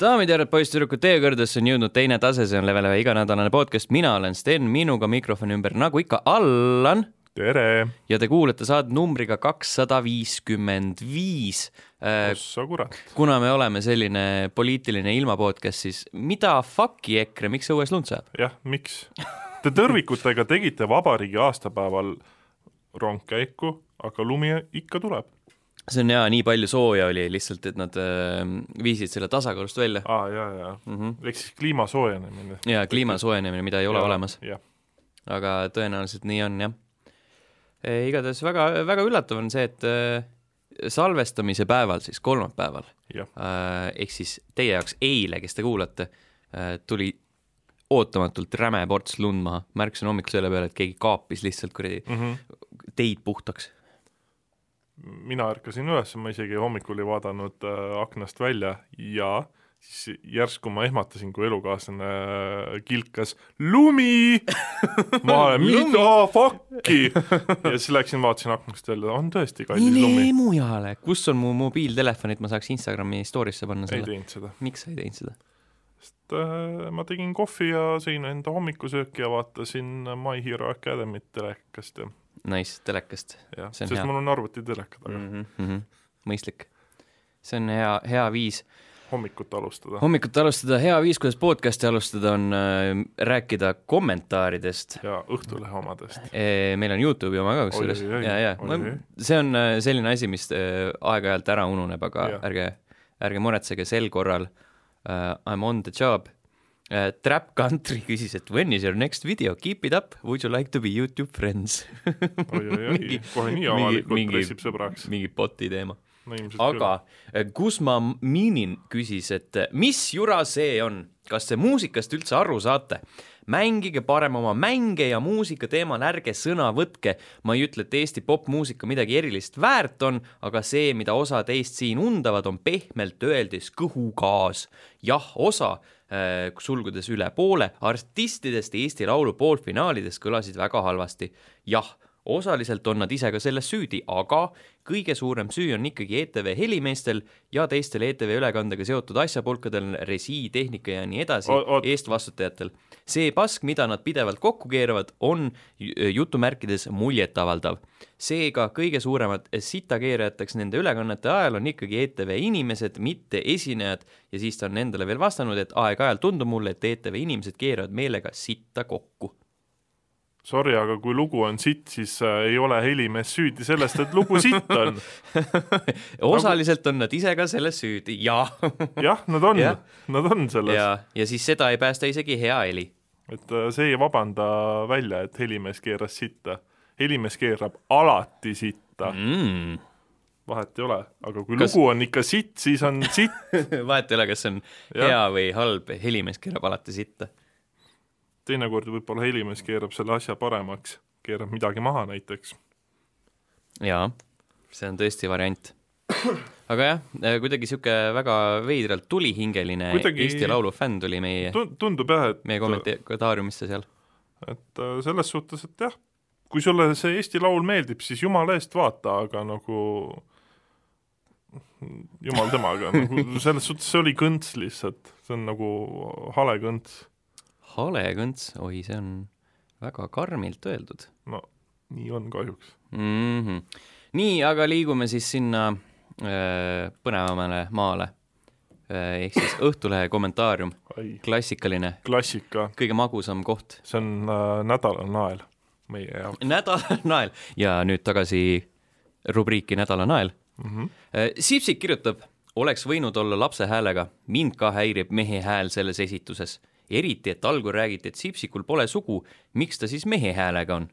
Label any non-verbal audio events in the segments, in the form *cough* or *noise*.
daamid ja härrad, poisssüdrukud, teie kõrgedesse on jõudnud teine tase, see on Level ühe iganädalane podcast, mina olen Sten, minuga mikrofoni ümber, nagu ikka, Allan. tere! ja te kuulate saadet numbriga kakssada viiskümmend viis. ossa kurat. kuna me oleme selline poliitiline ilma podcast, siis mida fuck'i EKRE, miks õues lund sajab? jah, miks? Te tõrvikutega tegite vabariigi aastapäeval rongkäiku, aga lumi ikka tuleb. See on jaa, nii palju sooja oli lihtsalt, et nad äh, viisid selle tasakaalust välja. aa ah,, jaa, jaa mm -hmm.. ehk siis kliima soojenemine. jaa, kliima soojenemine, mida ei ole ja, olemas. aga tõenäoliselt nii on, jah igatahes väga, väga üllatav on see, et äh, salvestamise päeval, siis kolmapäeval, äh, ehk siis teie jaoks eile, kes te kuulate äh,, tuli ootamatult räme ports lund maha, märkasin hommikul selle peale, et keegi kaapis lihtsalt kuradi mm -hmm. teid puhtaks mina ärkasin üles, ma isegi hommikul ei vaadanud äh, aknast välja ja siis järsku ma ehmatasin, kui elukaaslane äh, kilkas lumi *laughs* ma olen, mida fuck'i ja siis läksin, vaatasin aknast välja, on tõesti kallis Mine lumi. mujale, kus on mu mobiiltelefon, et ma saaks Instagrami story'sse panna selle? ei teinud seda. miks sa ei teinud seda? sest äh, ma tegin kohvi ja sõin enda hommikusööki ja vaatasin My Hero Academy't telekast ja Nice, telekast. jah, sest hea. mul on arvutiteleka taga mm. -hmm. mõistlik. see on hea, hea viis. hommikut alustada. hommikut alustada, hea viis, kuidas podcast'i alustada, on äh, rääkida kommentaaridest. ja Õhtulehe omadest e,. meil on Youtube'i oma ka kusjuures. ja, ja, see on äh, selline asi, mis äh, aeg-ajalt ära ununeb, aga ja. ärge, ärge muretsege sel korral uh,. I m on the job Uh, Trap Country küsis, et when is your next video, keep it up, would you like to be Youtube friends *laughs* oi-oi-oi, kohe nii avalikult pressib sõbraks. mingi boti teema no,. aga äh, Minin küsis, et äh, mis jura see on, kas te muusikast üldse aru saate? mängige parem oma mänge ja muusika teemal ärge sõna võtke. ma ei ütle, et Eesti popmuusika midagi erilist väärt on, aga see, mida osa teist siin undavad, on pehmelt öeldes kõhugaas. jah, osa Äh, sulgudes üle poole artistidest Eesti Laulu poolfinaalides kõlasid väga halvasti. jah, osaliselt on nad ise ka selles süüdi, aga kõige suurem süü on ikkagi ETV helimeestel ja teistel ETV ülekandega seotud asjapulkadel, resii, tehnika ja nii edasi eestvastutajatel. see pask, mida nad pidevalt kokku keeravad, on jutumärkides muljetavaldav seega kõige suuremad sitakeerajateks nende ülekannete ajal on ikkagi ETV inimesed, mitte esinejad ja siis ta on endale veel vastanud, et aeg-ajalt tundub mulle, et ETV inimesed keeravad meelega sitta kokku. Sorry, aga kui lugu on sitt, siis äh, ei ole helimees süüdi sellest, et lugu sitt on *laughs* osaliselt on nad ise ka selles süüdi, jaa *laughs* jah, nad on ja. nad on selles. ja, ja siis seda ei päästa isegi hea heli. et äh, see ei vabanda välja, et helimees keeras sitta helimees keerab alati sitta mm. vahet ei ole, aga kui kas... lugu on ikka sitt, siis on sitt *laughs* vahet ei ole, kas see on ja. hea või halb, helimees keerab alati sitta. Teinekord võib-olla helimees keerab selle asja paremaks, keerab midagi maha näiteks. jaa, see on tõesti variant aga jah, kuidagi niisugune väga veidralt tulihingeline kuidagi... Eesti Laulu fänn tuli meie tundub jah, et meie kommentaariumisse seal. et äh, selles suhtes, et jah, kui sulle see Eesti Laul meeldib, siis jumala eest vaata, aga nagu jumal temaga, nagu selles suhtes see oli kõnts lihtsalt, see on nagu hale kõnts. Hale kõnts, oi, see on väga karmilt öeldud. no nii on kahjuks mm. -hmm. nii, aga liigume siis sinna äh, põnevamale maale äh,, ehk siis Õhtulehe kommentaarium, klassikaline. klassika. kõige magusam koht. see on äh, nädalanael meie jaoks. nädalanael ja nüüd tagasi rubriiki Nädalanael mm. -hmm. Sipsik kirjutab, oleks võinud olla lapse häälega, mind ka häirib mehe hääl selles esituses. Eriti, et algul räägiti, et Sipsikul pole sugu, miks ta siis mehe häälega on?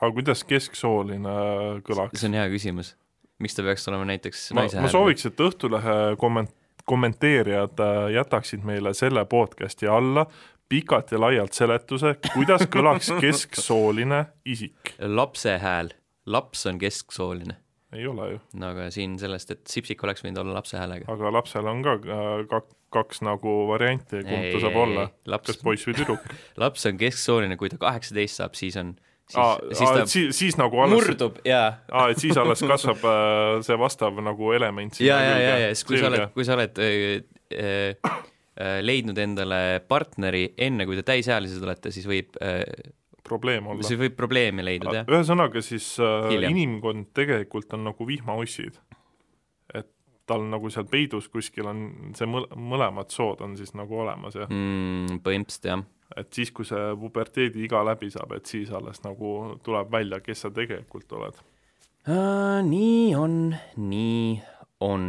aga kuidas kesksooline kõlaks? see on hea küsimus. miks ta peaks olema näiteks ma, naise häälega? ma sooviks, et Õhtulehe komment-, kommenteerijad äh, jätaksid meile selle podcast'i alla pikalt ja laialt seletuse, kuidas kõlaks *laughs* kesksooline isik. lapse hääl, laps on kesksooline. ei ole ju. no aga siin sellest, et Sipsik oleks võinud olla lapse häälega. aga lapsel on ka kak, kaks nagu varianti, kumb ta saab ei, olla, kas poiss või tüdruk *laughs* laps on kesksooline, kui ta kaheksateist saab, siis on siis, aa, siis, aa, ta siis, siis nagu alles murdub, jaa. aa, et siis alles kasvab äh, see vastav nagu element ja, ja, ja, ja siis kui sa oled, kui sa oled äh, äh, äh, leidnud endale partneri enne, kui te täisealised olete, siis võib äh, probleem olla. siis võib probleeme leida, jah. ühesõnaga siis äh, Hiljem. inimkond tegelikult on nagu vihmaussid. Tal nagu seal peidus kuskil on see mõl-, mõlemad sood on siis nagu olemas ja mm, põhimõtteliselt jah. et siis, kui see puberteedi iga läbi saab, et siis alles nagu tuleb välja, kes sa tegelikult oled. nii on, nii on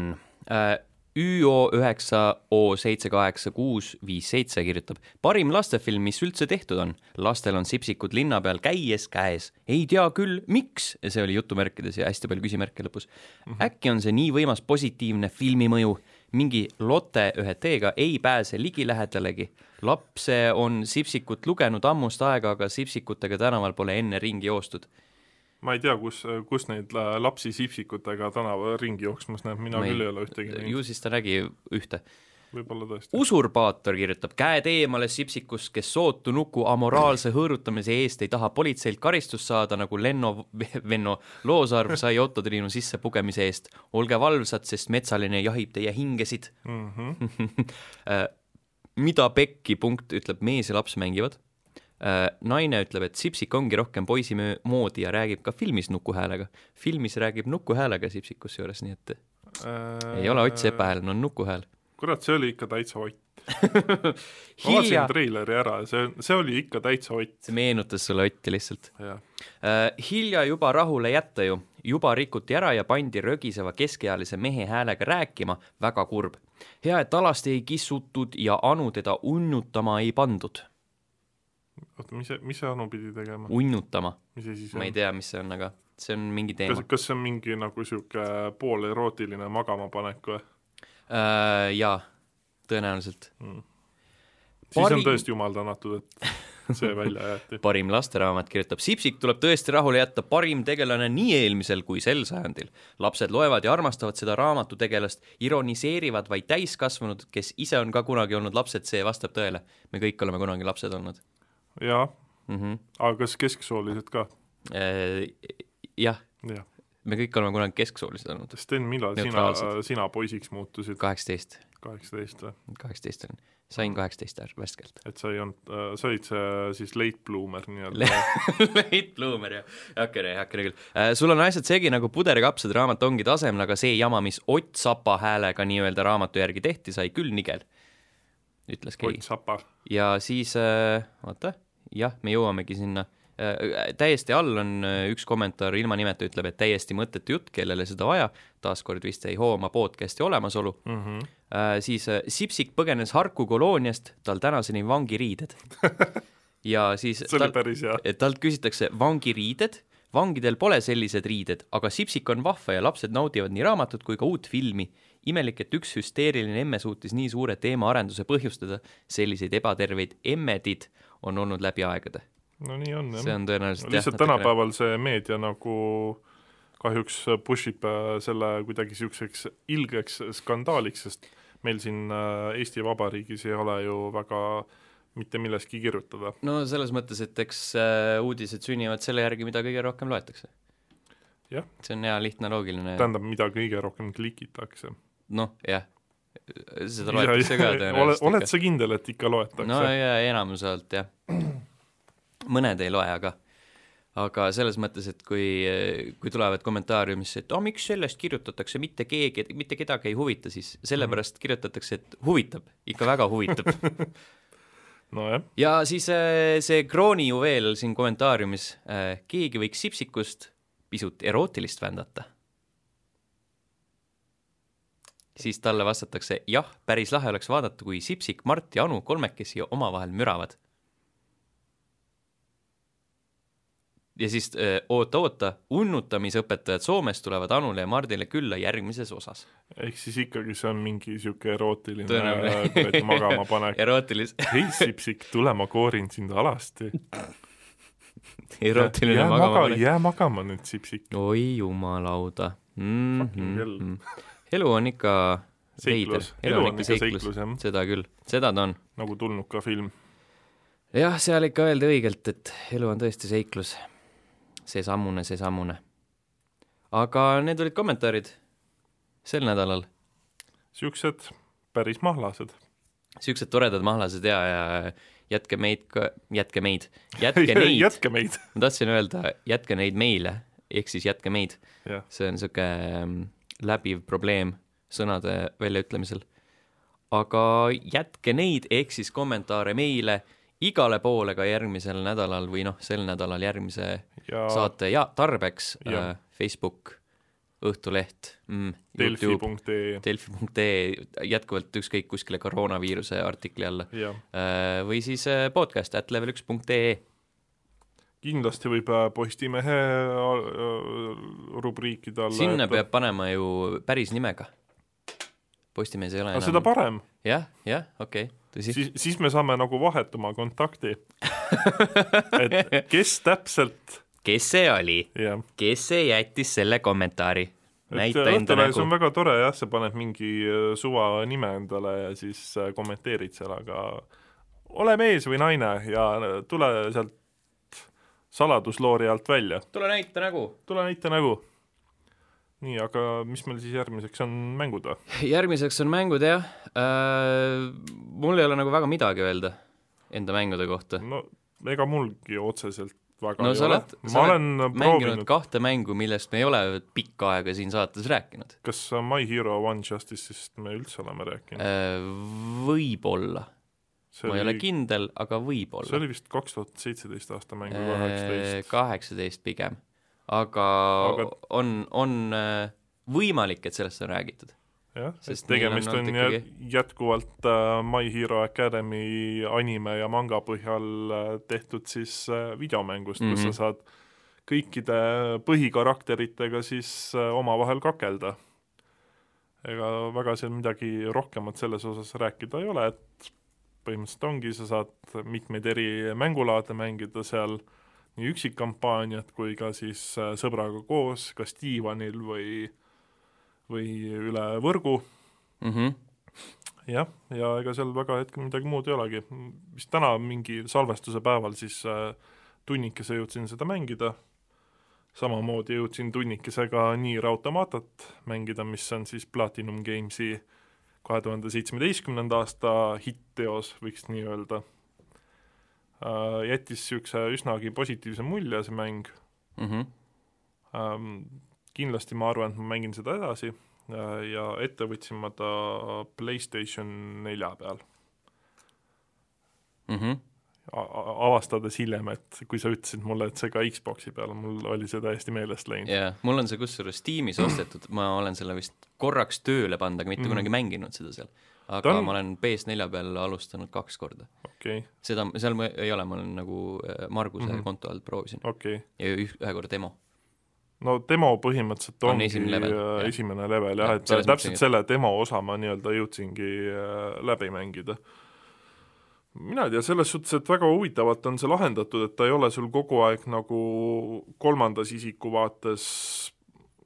äh, ÜO üheksa O seitse kaheksa kuus viis seitse kirjutab, parim lastefilm, mis üldse tehtud on. lastel on sipsikud linna peal käies käes. ei tea küll, miks, see oli jutumärkides ja hästi palju küsimärke lõpus mm. -hmm. äkki on see nii võimas positiivne filmimõju, mingi Lotte ühe T-ga ei pääse ligilähedalegi. lapse on sipsikut lugenud ammust aega, aga sipsikutega tänaval pole enne ringi joostud ma ei tea, kus, kus neid la- lapsi sipsikutega tänaval ringi jooksmas näeb, mina Ma küll ei ole ühtegi näinud, ju siis ta nägi ühte võib-olla tõesti. usurpaator kirjutab, käed eemale sipsikust, kes sootu nuku amoraalse hõõrutamise eest ei taha politseilt karistust saada, nagu Lenno Venno Loosaarv sai Otto Triinu sisse pugemise eest. olge valvsad, sest metsaline jahib teie hingesid mm. -hmm. *laughs* Mida pekki punkt ütleb, mees ja laps mängivad. Naine ütleb, et sipsik ongi rohkem poisi moodi ja räägib ka filmis nukuhäälega. filmis räägib nukuhäälega sipsik kusjuures, nii et äh, ei ole Ott Sepa hääl, on nukuhääl. kurat, see oli ikka täitsa Ott. *laughs* ma vaatasin treileri ära, see, see oli ikka täitsa Ott, see meenutas sulle Otti lihtsalt. Äh, hilja juba rahule jätta ju, juba rikuti ära ja pandi rögiseva keskealise mehe häälega rääkima, väga kurb. hea, et alasti ei kissutud ja Anu teda unnutama ei pandud. Oota, mis see, mis see Anu pidi tegema? unnutama, ma ei tea, mis see on, aga see on mingi teema., kas see on mingi nagu niisugune poolerootiline magamapanek või äh, jaa, tõenäoliselt. mm.? siis Pari- on tõesti jumal tänatud, et *laughs* see välja jäeti. parim lasteraamat kirjutab, Sipsik tuleb tõesti rahule jätta, parim tegelane nii eelmisel kui sel sajandil. lapsed loevad ja armastavad seda raamatutegelast, ironiseerivad vaid täiskasvanud, kes ise on ka kunagi olnud lapsed, see vastab tõele. me kõik oleme kunagi lapsed olnud jaa, mm. -hmm. aga kas kesksoolised ka? jah, jah. me kõik oleme kunagi kesksoolised olnud, Sten, millal sina, sina poisiks muutusid? kaheksateist, kaheksateist või? kaheksateist olin, sain kaheksateist värskelt et sa ei olnud äh,, sa olid see siis late bloomer nii-öelda *laughs* Late bloomer jah, heakene, heakene küll äh,. sul on asjad segi nagu puderikapsad, raamat ongi tasemel, aga see jama, mis Ott Sapa häälega nii-öelda raamatu järgi tehti, sai küll nigel, ütles Kei ja siis äh,, oota, jah, me jõuamegi sinna äh,. täiesti all on äh, üks kommentaar ilma nimeta, ütleb, et täiesti mõttetu jutt, kellele seda vaja, taaskord vist ei hooma podcast'i olemasolu Mm -hmm. äh,. siis äh, Sipsik põgenes Harku kolooniast, tal tänaseni vangiriided. *laughs* ja siis see oli tal, päris hea. et talt küsitakse vangiriided, vangidel pole sellised riided, aga Sipsik on vahva ja lapsed naudivad nii raamatut kui ka uut filmi. imelik, et üks hüsteeriline emme suutis nii suure teemaarenduse põhjustada, selliseid ebaterveid emmedid on olnud läbi aegade. no nii on see jah. on tõenäoliselt lihtsalt tänapäeval see meedia nagu kahjuks push ib äh, selle kuidagi niisuguseks ilgeks skandaaliks, sest meil siin äh, Eesti Vabariigis ei ole ju väga mitte millestki kirjutada. no selles mõttes, et eks äh, uudised sünnivad selle järgi, mida kõige rohkem loetakse. Jah. see on hea lihtne loogiline, tähendab, mida kõige rohkem klikitakse. noh, jah, seda loetakse ka *laughs* tõenäoliselt oled sa kindel, et ikka loetakse no ja enamuse alt jah. *clears throat* mõned ei loe, aga aga selles mõttes, et kui, kui tulevad kommentaariumisse, et oh,, miks sellest kirjutatakse, mitte keegi, mitte kedagi ei huvita, siis sellepärast kirjutatakse, et huvitab, ikka väga huvitab. *laughs* nojah, ja siis äh, see kroonijuveel siin kommentaariumis, keegi võiks Sipsikust pisut erootilist vändata. Siis talle vastatakse jah, päris lahe oleks vaadata, kui Sipsik, Mart ja Anu kolmekesi omavahel müravad. ja siis äh, oota-oota, unnutamisõpetajad Soomest tulevad Anule ja Mardile külla järgmises osas. ehk siis ikkagi see on mingi niisugune erootiline äh, *laughs* kuradi magamapanek. erootilis-, *laughs* hei, Sipsik, tule, ma koorin sind alasti. *laughs* erootiline jää magama maga, jää magama nüüd, Sipsik. oi jumalauda mm. -hmm. Elu on ikka veider seiklus, elu on ikka seiklus jah, seda küll, seda ta on. nagu tulnud ka film. jah, seal ikka öeldi õigelt, et elu on tõesti seiklus. seesamune, seesamune. aga need olid kommentaarid sel nädalal. niisugused päris mahlased. siuksed toredad mahlased ja, ja jätke meid ka, jätke meid, jätke *laughs* neid, jätke meid. ma tahtsin öelda, jätke neid meile, ehk siis jätke meid. see on sihuke mm, läbiv probleem sõnade väljaütlemisel. aga jätke neid ehk siis kommentaare meile igale poole ka järgmisel nädalal või noh, sel nädalal järgmise ja saate ja tarbeks Jah. äh, Facebook, Õhtuleht mm,, Youtube, delfi.ee delfi.ee, jätkuvalt ükskõik kuskile koroonaviiruse artikli alla ja äh, või siis äh, podcast at level üks punkt ee. Kindlasti võib äh, Postimehe äh, rubriikide alla sinna jätta. peab panema ju päris nimega. Postimees ei ole aga seda parem, jah, jah, okei okay,, tõsi. siis, siis me saame nagu vahetuma kontakti. *laughs* et kes täpselt, kes see oli, kes see jättis selle kommentaari? et näita enda nägu on. väga tore jah, sa paned mingi äh, suva nime endale ja siis äh, kommenteerid seal, aga ole mees või naine ja äh, tule sealt saladusloori alt välja, tule näita nägu. tule näita nägu. nii, aga mis meil siis järgmiseks on mängud või? *laughs* järgmiseks on mängud jah äh,. mul ei ole nagu väga midagi öelda enda mängude kohta. no ega mulgi otseselt väga no ei ole ma olen mänginud proovinud, kahte mängu, millest me ei ole pikka aega siin saates rääkinud kas My Hero One Justice'ist me üldse oleme rääkinud? äh,. võib-olla, see ma ei ole kindel, aga see võib-olla. oli vist kaks tuhat seitseteist aasta mäng või kaheksateist. kaheksateist pigem, aga, Aga- on, on äh, võimalik, et sellest on räägitud. jah, Sest tegemist on on ikkagi- jätkuvalt äh, My Hero Academy anime ja manga põhjal äh, tehtud siis äh, videomängust mm, -hmm. kus Mhm. sa saad kõikide põhikarakteritega siis äh, omavahel kakelda. ega väga seal midagi rohkemat selles osas rääkida ei ole, et põhimõtteliselt ongi, sa saad mitmeid eri mängulaade mängida seal, nii üksikkampaaniat kui ka siis äh, sõbraga koos, kas diivanil või või üle võrgu. Mm -hmm. jah, ja ega seal väga hetkel midagi muud ei olegi, vist täna mingi salvestuse päeval siis äh, tunnikese jõudsin seda mängida, samamoodi jõudsin tunnikesega Nier Automatat mängida, mis on siis Platinum Gamesi kahe tuhande seitsmeteistkümnenda aasta hitt-teos, võiks nii öelda äh,. Jättis niisuguse üsnagi positiivse mulje see mäng Mm -hmm. ähm,, kindlasti ma arvan, et ma mängin seda edasi äh, ja ette võtsin ma ta PlayStation nelja peal, Mm -hmm. Avastades hiljem, et kui sa ütlesid mulle, et see ka Xbox'i peal on, mul oli see täiesti meelest läinud yeah.. jaa, mul on see kusjuures Steamis ostetud, ma olen selle vist korraks tööle pannud, aga mitte mm. kunagi mänginud seda seal. aga Ta on... ma olen PS4 peal alustanud kaks korda. okei okay,, seda, seal ma ei ole, ma olen nagu äh, Marguse mm. -hmm. konto alt proovisin okay.. ja üh- ühe korra demo. no demo põhimõtteliselt On ongi esimene level, äh, jah. esimene level jah Jah, ja,, et täpselt selle demo osa ma nii-öelda jõudsingi äh, läbi mängida. Mina ei tea, selles suhtes, et väga huvitavalt on see lahendatud, et ta ei ole sul kogu aeg nagu kolmandas isiku vaates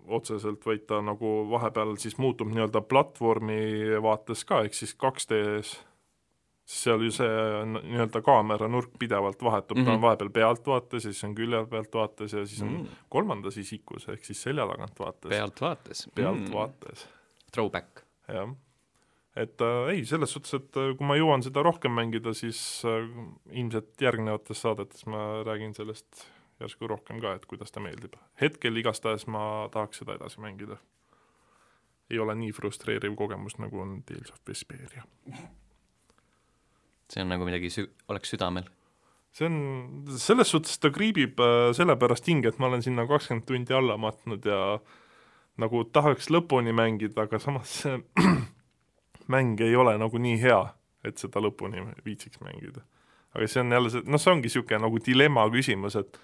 otseselt, vaid ta nagu vahepeal siis muutub nii-öelda platvormi vaates ka, ehk siis 2D-s, seal ju see nii-öelda kaamera nurk pidevalt vahetub mm, -hmm. ta on Mhm. vahepeal pealtvaates ja siis on külje pealt vaates ja siis on mm. Mm. kolmandas isikus ehk siis selja tagant vaates, pealtvaates. pealtvaates mm., Throwback. jah. Et äh, ei, selles suhtes, et äh, kui ma jõuan seda rohkem mängida, siis äh, ilmselt järgnevates saadetes ma räägin sellest järsku rohkem ka, et kuidas ta meeldib. hetkel igastahes ma tahaks seda edasi mängida. ei ole nii frustreeriv kogemus, nagu on Tales of Vesperia. see on nagu midagi sü-, oleks südamel. see on, selles suhtes ta kriibib äh, sellepärast hinge, et ma olen sinna kakskümmend tundi alla matnud ja nagu tahaks lõpuni mängida, aga samas see *clears throat* mäng ei ole nagu nii hea, et seda lõpuni viitsiks mängida. aga see on jälle see, noh, see ongi niisugune nagu dilemma küsimus, et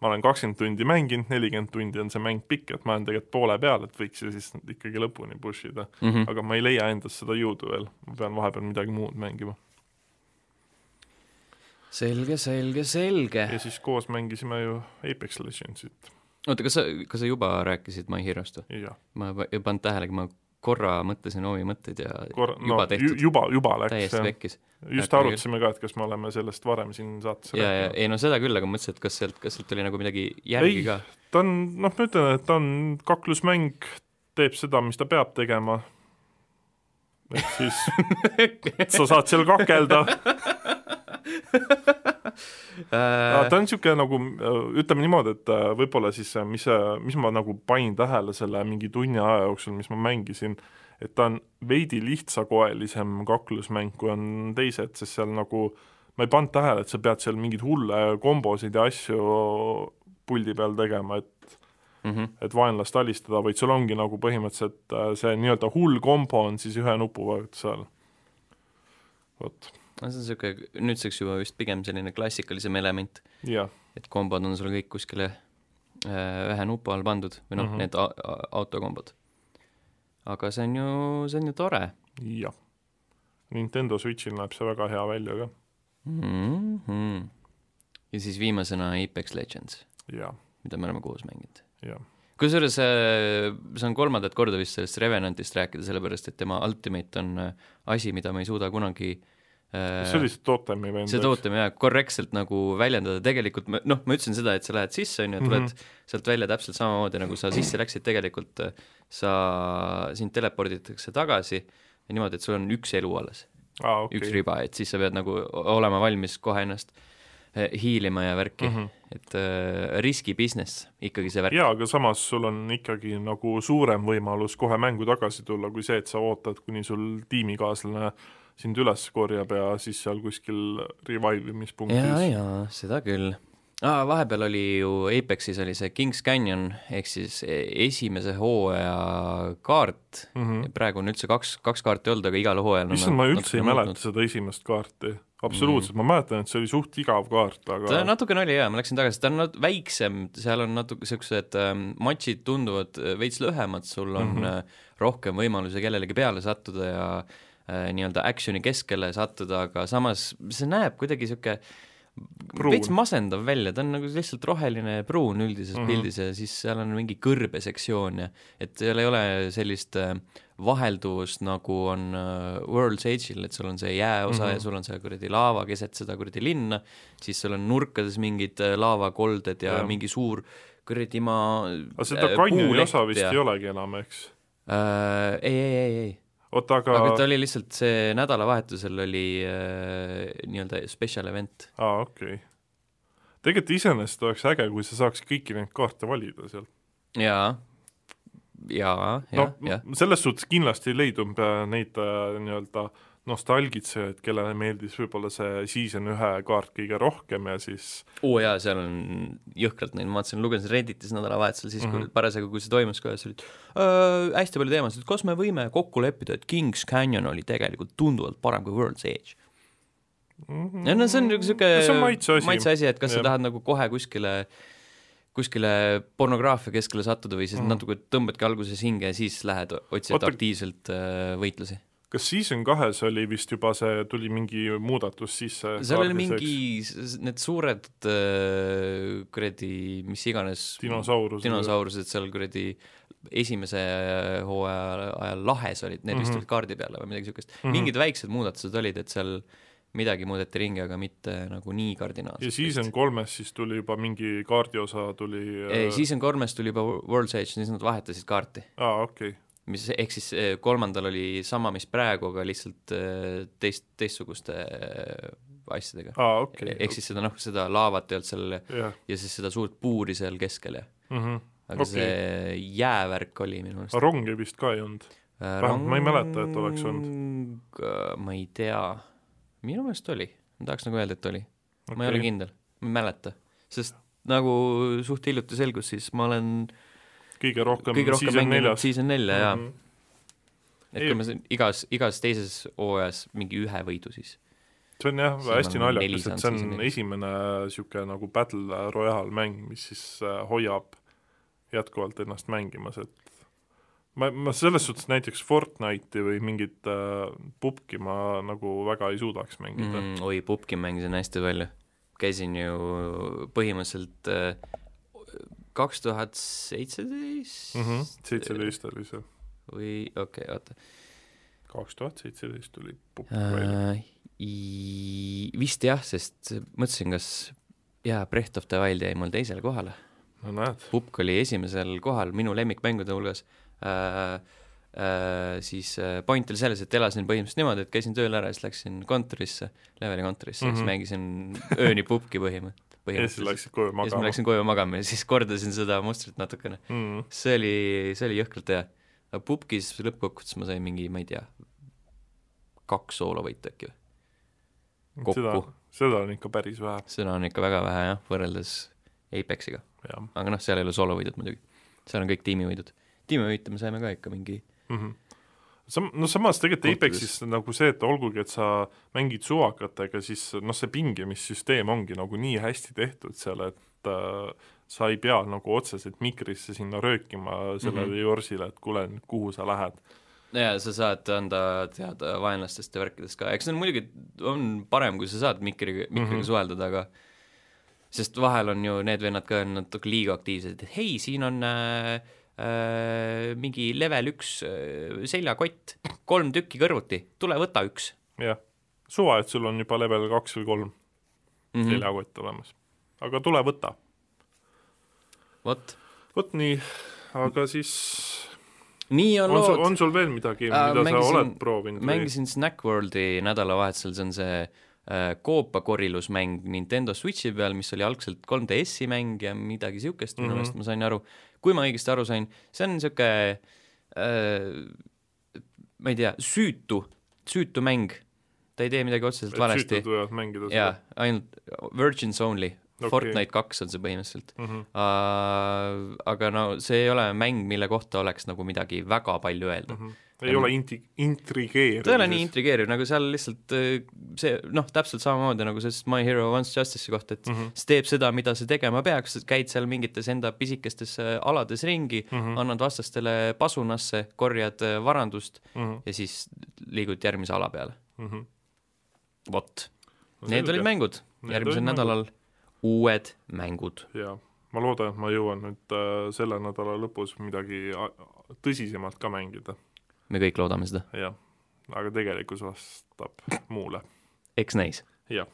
ma olen kakskümmend tundi mänginud, nelikümmend tundi on see mäng pikk, et ma olen tegelikult poole peal, et võiks ju siis ikkagi lõpuni push ida. Mm -hmm. aga ma ei leia endast seda jõudu veel, ma pean vahepeal midagi muud mängima. selge, selge, selge. ja siis koos mängisime ju Apex Legendsit, oota, kas sa, kas sa juba rääkisid My Hero'st või? ma ei pannud tähelegi, ma korra mõtlesin omi mõtteid ja juba no tehtud. juba, juba läks täiesti jah, vekkis. just Äkki arutasime ka, et kas me oleme sellest varem siin saates ja, ja ei no seda küll, aga mõtlesin, et kas sealt, kas sealt tuli nagu midagi järgi Ei. ka. ta on, noh, ma ütlen, et ta on kaklusmäng, teeb seda, mis ta peab tegema, ehk siis *laughs* sa saad seal kakelda *laughs* ta on niisugune nagu, ütleme niimoodi, et äh, võib-olla siis äh, mis, mis ma nagu panin tähele selle mingi tunni aja jooksul, mis ma mängisin, et ta on veidi lihtsakoelisem kaklusmäng, kui on teised, sest seal nagu ma ei pannud tähele, et sa pead seal mingeid hulle kombosid ja asju puldi peal tegema, et mm -hmm. et vaenlast alistada, vaid sul ongi nagu põhimõtteliselt see nii-öelda hull kombo on siis ühe nupuvajutuse all. vot no see on niisugune nüüdseks juba vist pigem selline klassikalisem element. et kombod on sul kõik kuskile äh, ühe nupu all pandud või noh mm, -hmm. need autokombod. aga see on ju, see on ju tore. jah. Nintendo Switchil näeb see väga hea välja ka mm. -hmm. ja siis viimasena Apex Legends. mida me oleme koos mänginud. kusjuures äh, saan kolmandat korda vist sellest Revenantist rääkida, sellepärast et tema Ultimate on äh, asi, mida ma ei suuda kunagi äh, see oli see Totemi vend, see Totem jah, korrektselt nagu väljendada, tegelikult ma, noh, ma ütlesin seda, et sa lähed sisse, on ju, tuled mm -hmm. sealt välja täpselt samamoodi, nagu sa sisse läksid, tegelikult sa, sind teleporditakse tagasi ja niimoodi, et sul on üks elu alles ah,. Okay. üks riba, et siis sa pead nagu olema valmis kohe ennast eh, hiilima ja värki mm, -hmm. et äh, riski business ikkagi see värk. jaa, aga samas sul on ikkagi nagu suurem võimalus kohe mängu tagasi tulla, kui see, et sa ootad, kuni sul tiimikaaslane sind üles korjab ja siis seal kuskil revive imispunktis. jaa, jaa, seda küll ah,. vahepeal oli ju Apexis oli see Kings Canyon ehk siis e-, esimese hooaja kaart mm, -hmm. praegu on üldse kaks, kaks kaarti olnud, aga igal hooajal issand, ma üldse ei mäleta seda esimest kaarti. absoluutselt mm, ma mäletan, et see oli suht igav kaart, aga ta natukene oli jaa, ma läksin tagasi, ta on nat-, väiksem, seal on natuke niisugused ähm, matšid tunduvad äh, veits lühemad, sul on mm -hmm. rohkem võimalusi kellelegi peale sattuda ja Äh, nii-öelda action'i keskele sattuda, aga samas see näeb kuidagi niisugune veits masendav välja, ta on nagu lihtsalt roheline ja pruun üldises mm -hmm. pildis ja siis seal on mingi kõrbesektsioon ja et seal ei ole sellist äh, vahelduvust, nagu on äh, World's Age'il, et sul on see jääosa mm -hmm. ja sul on see kuradi laava keset seda kuradi linna, siis sul on nurkades mingid laavakolded ja, ja mingi suur kuradi maa aga seda kanjoni osa vist ja... ei olegi enam, eks äh,? ei, ei, ei, ei oota, aga aga ta oli lihtsalt, see nädalavahetusel oli äh, nii-öelda special event. aa, okei okay.. tegelikult iseenesest oleks äge, kui sa saaks kõiki neid kaarte valida sealt. jaa, jaa, jah, jah. selles suhtes kindlasti leidub äh, neid äh, nii-öelda äh, nostalgitsejaid, kellele meeldis võib-olla see season ühe kaart kõige rohkem ja siis oo oh jaa, seal on jõhkralt neid, ma vaatasin, lugesin Redditis nädalavahetusel siis mm, -hmm. kui mhm. parasjagu, kui see toimus ka, siis olid äh, hästi palju teemasid, kas me võime kokku leppida, et Kings Canyon oli tegelikult tunduvalt parem kui World's Edge mm. -hmm. ja no see on niisugune maitse, maitse asi, et kas ja. sa tahad nagu kohe kuskile kuskile pornograafia keskele sattuda või siis mm natuke tõmbadki alguses hinge ja siis lähed otsid Oota, aktiivselt äh, võitlusi kas Season kahes oli vist juba see, tuli mingi muudatus sisse? seal oli mingi, need suured äh, kuradi mis iganes dinosaurused, dinosaurused seal kuradi esimese hooaja ajal lahes olid, need mm -hmm. vist mhm. olid kaardi peal või midagi niisugust mm. -hmm. mingid väiksed muudatused olid, et seal midagi muudeti ringi, aga mitte nagu nii kardinaalselt. ja Season kolmes siis tuli juba mingi kaardiosa tuli ei, äh, Season kolmes tuli juba World's Edge, siis nad vahetasid kaarti. aa, okei okay mis ehk siis eh, kolmandal oli sama, mis praegu, aga lihtsalt eh, teist, teistsuguste eh, asjadega ah,. Okay. ehk siis seda noh, seda laavat ei olnud seal yeah. ja siis seda suurt puuri seal keskel ja mm. -hmm. aga okay. see jäävärk oli minu arust. rongi vist ka ei olnud äh,? vähemalt ma ei mäleta, et oleks olnud. ma ei tea, minu meelest oli, ma tahaks nagu öelda, et oli okay.. ma ei ole kindel, ma ei mäleta, sest nagu suht hiljuti selgus, siis ma olen äh, kõige rohkem kõige rohkem mänginud season nelja mm, -hmm. jaa. Mhm. et kui me igas, igas teises hooajas mingi ühe võidu, siis see on jah, hästi naljakas, et see on esimene niisugune nagu battle royale mäng, mis siis äh, hoiab jätkuvalt ennast mängimas, et ma, ma selles suhtes näiteks Fortnite'i või mingit äh, pubki ma nagu väga ei suudaks mängida mm,. oi, pubki mängisin hästi palju. käisin ju põhimõtteliselt äh, kaks tuhat seitseteist? Mhm, seitseteist oli see. või okei okay,, oota. kaks tuhat seitseteist tuli pukk välja äh,. Vist jah, sest mõtlesin, kas jaa, Breath of the Wild jäi mul teisele kohale. no näed. pupk oli esimesel kohal minu lemmikmängude hulgas äh,. äh, siis äh, point oli selles, et elasin põhimõtteliselt niimoodi, et käisin tööl ära ja siis läksin kontorisse, leveli kontorisse mm, -hmm. siis Mhm. mängisin ööni pubki põhimõtteliselt. Ja siis läksid koju ja siis ma magama läksin koju magama ja siis kordasin seda mustrit natukene. mm.. see oli, see oli jõhkralt hea. aga pubkis lõppkokkuvõttes ma sain mingi, ma ei tea, kaks soolovõitu äkki või? kokku., seda on ikka päris vähe, seda on ikka väga vähe jah, võrreldes Apexiga. aga noh, seal ei ole soolovõidud muidugi. seal on kõik tiimivõidud. tiimivõite me saime ka ikka mingi mm. -hmm. Sam-, no samas tegelikult. Apexis nagu see, et olgugi, et sa mängid suvakatega, siis noh, see pingemissüsteem ongi nagu nii hästi tehtud seal, et äh, sa ei pea nagu otseselt mikrisse sinna röökima sellele mm. -hmm. Jorsile, et kuule, kuhu sa lähed. jaa, sa saad anda teada vaenlastest ja värkidest ka, eks see on muidugi, on parem, kui sa saad mikriga, mikriga mm. -hmm. suheldada, aga sest vahel on ju need vennad ka natuke liiga aktiivsed, et hei, siin on äh, mingi level üks äh, seljakott, kolm tükki kõrvuti, tule võta üks jah, suva, et sul on juba level kaks või kolm mm. -hmm. seljakott olemas. aga tule võta. vot, vot nii, aga siis nii on, on sul, lood. on sul veel midagi, Äh, mida mängisin- sa oled proovinud mängisin Snackworldi nädalavahetusel, see on see äh, koopakorillusmäng Nintendo Switchi peal, mis oli algselt 3DS-i mäng ja midagi niisugust minu Mhm. meelest ma sain aru, kui ma õigesti aru sain, see on niisugune äh, ma ei tea, süütu, süütu mäng. ta ei tee midagi otseselt valesti süütud võivad mängida jaa, ainult Virgins Only okay., Fortnite kaks on see põhimõtteliselt mm. -hmm. uh,. aga no see ei ole mäng, mille kohta oleks nagu midagi väga palju öelda Mm -hmm. Ei ole inti-, intrigeeriv. ta ei ole nii intrigeeriv, nagu seal lihtsalt äh, see noh, täpselt samamoodi nagu see My Hero Wants Justice'i kohta, et mm. -hmm. see teeb seda, mida see tegema peaks, käid seal mingites enda pisikestes äh, alades ringi mm, Mm -hmm. annad vastastele pasunasse, korjad äh, varandust mm -hmm. ja siis liigud järgmise ala peale. mm -hmm. vot, need olid mängud, järgmisel nädalal uued mängud. jaa, ma loodan, et ma jõuan nüüd äh, selle nädala lõpus midagi a- tõsisemalt ka mängida, me kõik loodame seda, jah. aga tegelikkus vastab muule, eks näis. jah.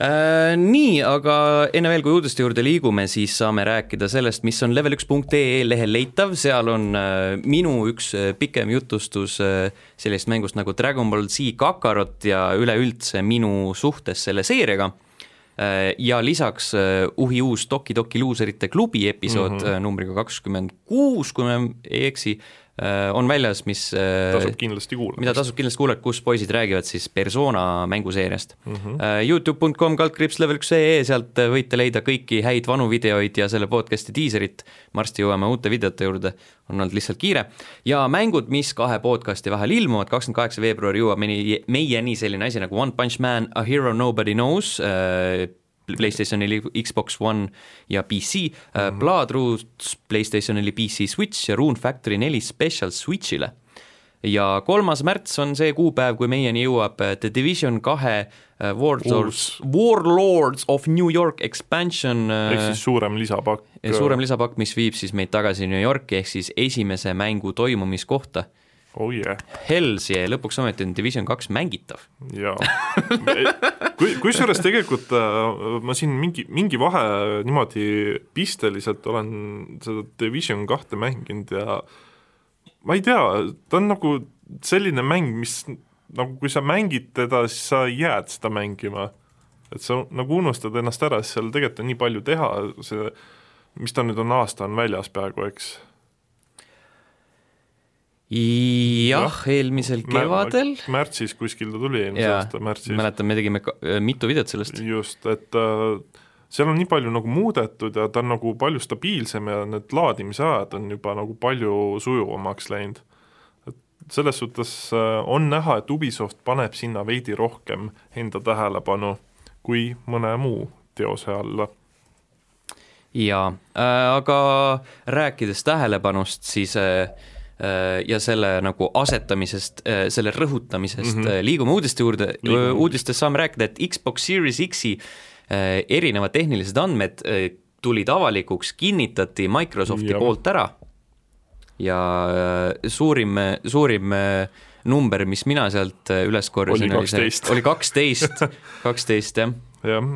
Äh, nii, aga enne veel, kui uudiste juurde liigume, siis saame rääkida sellest, mis on level1.ee lehel leitav, seal on äh, minu üks äh, pikem jutustus äh, sellisest mängust nagu Dragon Ball Z Kakarot ja üleüldse minu suhtes selle seeriaga äh,. ja lisaks äh, uhi uus Toki Toki luuserite klubi episood mm. -hmm. numbriga kakskümmend kuus, kui ma ei eksi, on väljas, mis äh, tasub kindlasti kuulata. mida tasub kindlasti kuulata, kus poisid räägivad siis persona mänguseeriast mm. -hmm. uh,. Youtube.com kaldkriips level üks ee, sealt äh, võite leida kõiki häid vanu videoid ja selle podcast'i diiserit. varsti jõuame uute videote juurde, on olnud lihtsalt kiire. ja mängud, mis kahe podcast'i vahel ilmuvad, kakskümmend kaheksa veebruar jõuab meieni, meieni selline asi nagu One Punch Man, A Hero Nobody Knows Playstationil, Xbox One ja PC mm, -hmm. Blood Roots Playstationil, PC Switch ja Rune Factory neli Special Switchile ja kolmas märts on see kuupäev, kui meieni jõuab äh, The Division kahe äh, Warlords, Warlords of New York expansion ehk äh, siis suurem lisapakk. suurem lisapakk, mis viib siis meid tagasi New Yorki ehk siis esimese mängu toimumiskohta. Oh yeah, Hells yeah, lõpuks ometi on Division kaks mängitav. jaa. kui, kusjuures tegelikult äh, ma siin mingi, mingi vahe niimoodi pisteliselt olen seda Division kahte mänginud ja ma ei tea, ta on nagu selline mäng, mis nagu kui sa mängid teda, siis sa jääd seda mängima. et sa nagu unustad ennast ära, sest seal tegelikult on nii palju teha, see mis ta nüüd on, aasta on väljas peaaegu, eks jah, eelmisel kevadel, märtsis kuskil ta tuli, eelmise aasta märtsis. mäletan, me tegime ka- äh, mitu videot sellest. just, et äh, seal on nii palju nagu muudetud ja ta on nagu palju stabiilsem ja need laadimise ajad on juba nagu palju sujuvamaks läinud. et selles suhtes äh, on näha, et Ubisoft paneb sinna veidi rohkem enda tähelepanu kui mõne muu teose alla. jaa äh,, aga rääkides tähelepanust, siis äh, ja selle nagu asetamisest, selle rõhutamisest mm. -hmm. liigume uudiste juurde, uudistest saame rääkida, et Xbox Series X-i äh, erinevad tehnilised andmed äh, tulid avalikuks, kinnitati Microsofti Jah. poolt ära ja äh, suurim, suurim äh, number, mis mina sealt äh, üles korjasin, Oli 12. oli kaksteist, *laughs* kaksteist jah jah,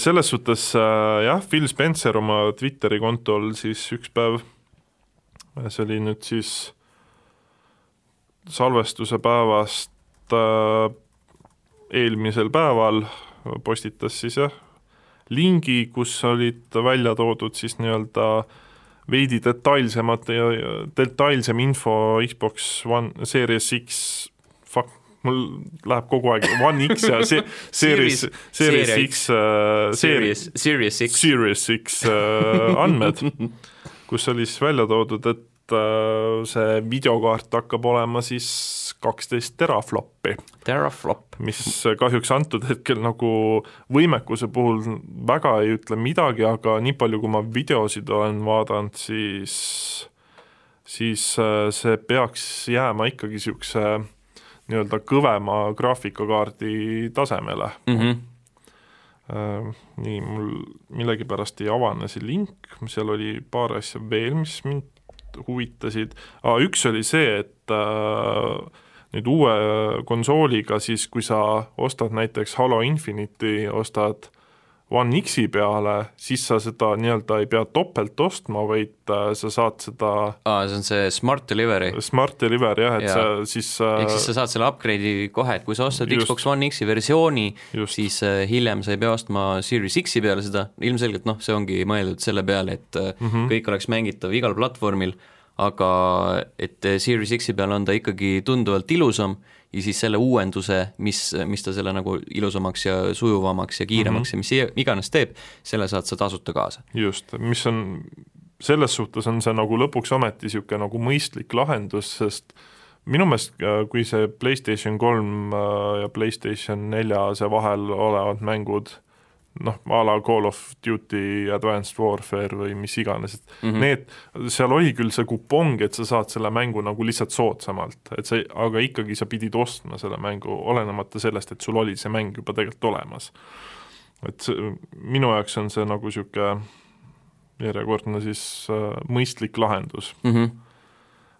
selles suhtes äh, jah, Phil Spencer oma Twitteri kontol siis üks päev, see oli nüüd siis salvestuse päevast äh, eelmisel päeval. Postitas siis jah, lingi, kus olid välja toodud siis nii-öelda veidi detailsemad ja detailsem info Xbox One Series X, fuck, mul läheb kogu aeg One X ja see *laughs* Series, Series X äh, Series, Series X. Series X äh, andmed, *laughs* kus oli siis välja toodud, et äh, see videokaart hakkab olema siis kaksteist terafloppi, Teraflop. mis kahjuks antud hetkel nagu võimekuse puhul väga ei ütle midagi, aga nii palju, kui ma videosid olen vaadanud, siis siis äh, see peaks jääma ikkagi niisuguse nii-öelda kõvema graafikakaardi tasemele Mm -hmm. Äh, nii, mul millegipärast ei avane see link, seal oli paar asja veel, mis mind huvitasid. Ah,, üks oli see, et äh, nüüd uue konsooliga siis, kui sa ostad näiteks Halo Infinite'i, ostad One X-i peale, siis sa seda nii-öelda ei pea topelt ostma, vaid äh, sa saad seda aa, see on see Smart Delivery. Smart Delivery jah, et Jaa. sa siis ehk siis sa saad selle upgrade'i kohe, et kui sa ostad Just. Xbox One X-i versiooni, siis äh, hiljem sa ei pea ostma Series X-i peale seda, ilmselgelt noh, see ongi mõeldud selle peale, et mm. -hmm. kõik oleks mängitav igal platvormil, aga et äh, Series X-i peal on ta ikkagi tunduvalt ilusam ja siis selle uuenduse, mis, mis ta selle nagu ilusamaks ja sujuvamaks ja kiiremaks mm -hmm. ja mis i- iganes teeb, selle saad sa tasuta kaasa. just, mis on, selles suhtes on see nagu lõpuks ometi niisugune nagu mõistlik lahendus, sest minu meelest, äh, kui see PlayStation kolm äh, ja PlayStation nelja see vahel olevad mängud, noh, a la Call of Duty Advanced Warfare või mis iganes, et mm. -hmm. need, seal oli küll see kupong, et sa saad selle mängu nagu lihtsalt soodsamalt, et see, aga ikkagi sa pidid ostma selle mängu, olenemata sellest, et sul oli see mäng juba tegelikult olemas. et see, minu jaoks on see nagu niisugune järjekordne siis äh, mõistlik lahendus Mm -hmm.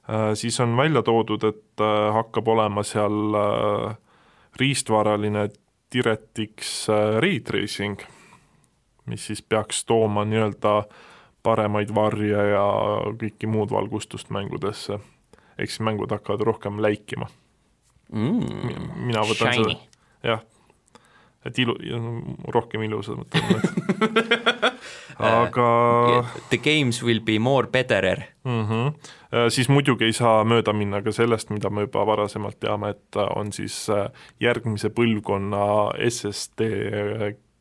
äh,. siis on välja toodud, et äh, hakkab olema seal äh, riistvaraline DirectX äh, ray tracing, mis siis peaks tooma nii-öelda paremaid varje ja kõiki muud valgustust mängudesse. ehk siis mängud hakkavad rohkem läikima. mm. mina võtan Shiny. seda, jah, et ilu, rohkem ilusamad *laughs* aga The games will be more betterer. mm. -hmm. siis muidugi ei saa mööda minna ka sellest, mida me juba varasemalt teame, et on siis äh, järgmise põlvkonna SSD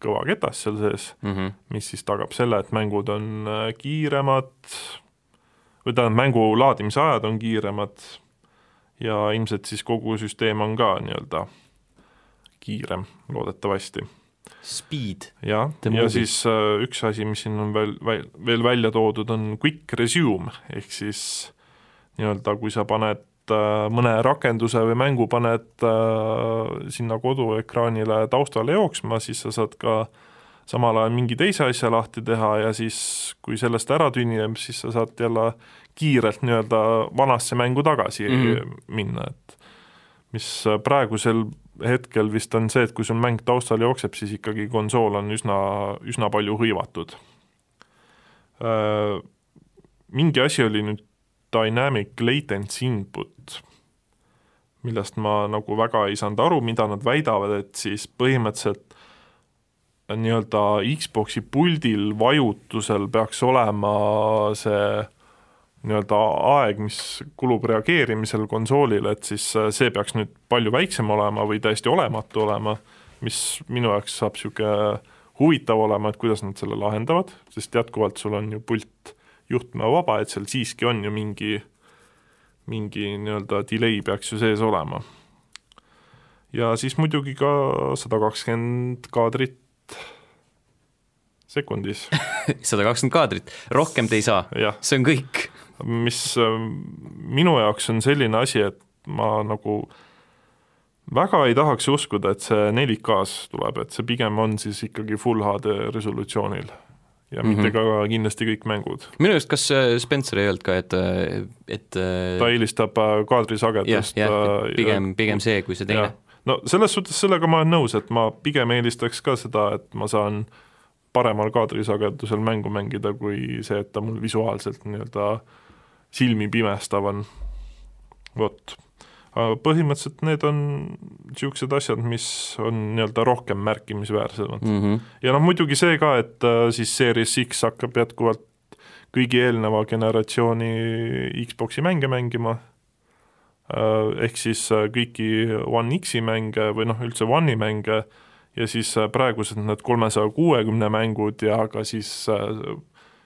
kõvaketas seal sees, Mm -hmm. mis siis tagab selle, et mängud on äh, kiiremad, või tähendab, mängu laadimise ajad on kiiremad ja ilmselt siis kogu süsteem on ka nii-öelda kiirem, loodetavasti Speed. jah, ja siis äh, üks asi, mis siin on veel, veel, veel välja toodud, on quick resume, ehk siis nii-öelda kui sa paned äh, mõne rakenduse või mängu paned äh, sinna koduekraanile taustale jooksma, siis sa saad ka samal ajal mingi teise asja lahti teha ja siis, kui sellest ära tünnib, siis sa saad jälle kiirelt nii-öelda vanasse mängu tagasi mm. -hmm. minna, et mis praegusel hetkel vist on see, et kui sul mäng taustal jookseb, siis ikkagi konsool on üsna, üsna palju hõivatud. Mingi asi oli nüüd dynamic latency input, millest ma nagu väga ei saanud aru, mida nad väidavad, et siis põhimõtteliselt nii-öelda Xbox'i puldil vajutusel peaks olema see nii-öelda aeg, mis kulub reageerimisel konsoolile, et siis äh, see peaks nüüd palju väiksem olema või täiesti olematu olema, mis minu jaoks saab niisugune huvitav olema, et kuidas nad selle lahendavad, sest jätkuvalt sul on ju pult juhtmevaba, et seal siiski on ju mingi, mingi nii-öelda delay peaks ju sees olema. ja siis muidugi ka sada kakskümmend kaadrit sekundis, *laughs* sada kakskümmend kaadrit, rohkem te ei saa, see on kõik. Mis äh, minu jaoks on selline asi, et ma nagu väga ei tahaks uskuda, et see 4K-s tuleb, et see pigem on siis ikkagi full HD resolutsioonil ja mm -hmm. mitte ka kindlasti kõik mängud. minu arust, kas äh, Spencer ei öelnud ka, et, et ta eelistab äh, jah, kaadrisagedust jah, äh, et pigem, pigem see kui see teine jah. no selles suhtes sellega ma olen nõus, et ma pigem eelistaks ka seda, et ma saan paremal kaadrisagedusel mängu mängida, kui see, et ta mul visuaalselt nii-öelda silmi pimestav on. vot, aga põhimõtteliselt need on niisugused asjad, mis on nii-öelda rohkem märkimisväärsemad mm. -hmm. ja noh, muidugi see ka, et äh, siis Series X hakkab jätkuvalt kõigi eelneva generatsiooni Xbox'i mänge mängima, äh, ehk siis äh, kõiki One X-i mänge või noh, üldse One'i mänge ja siis praegused need kolmesaja kuuekümne mängud ja ka siis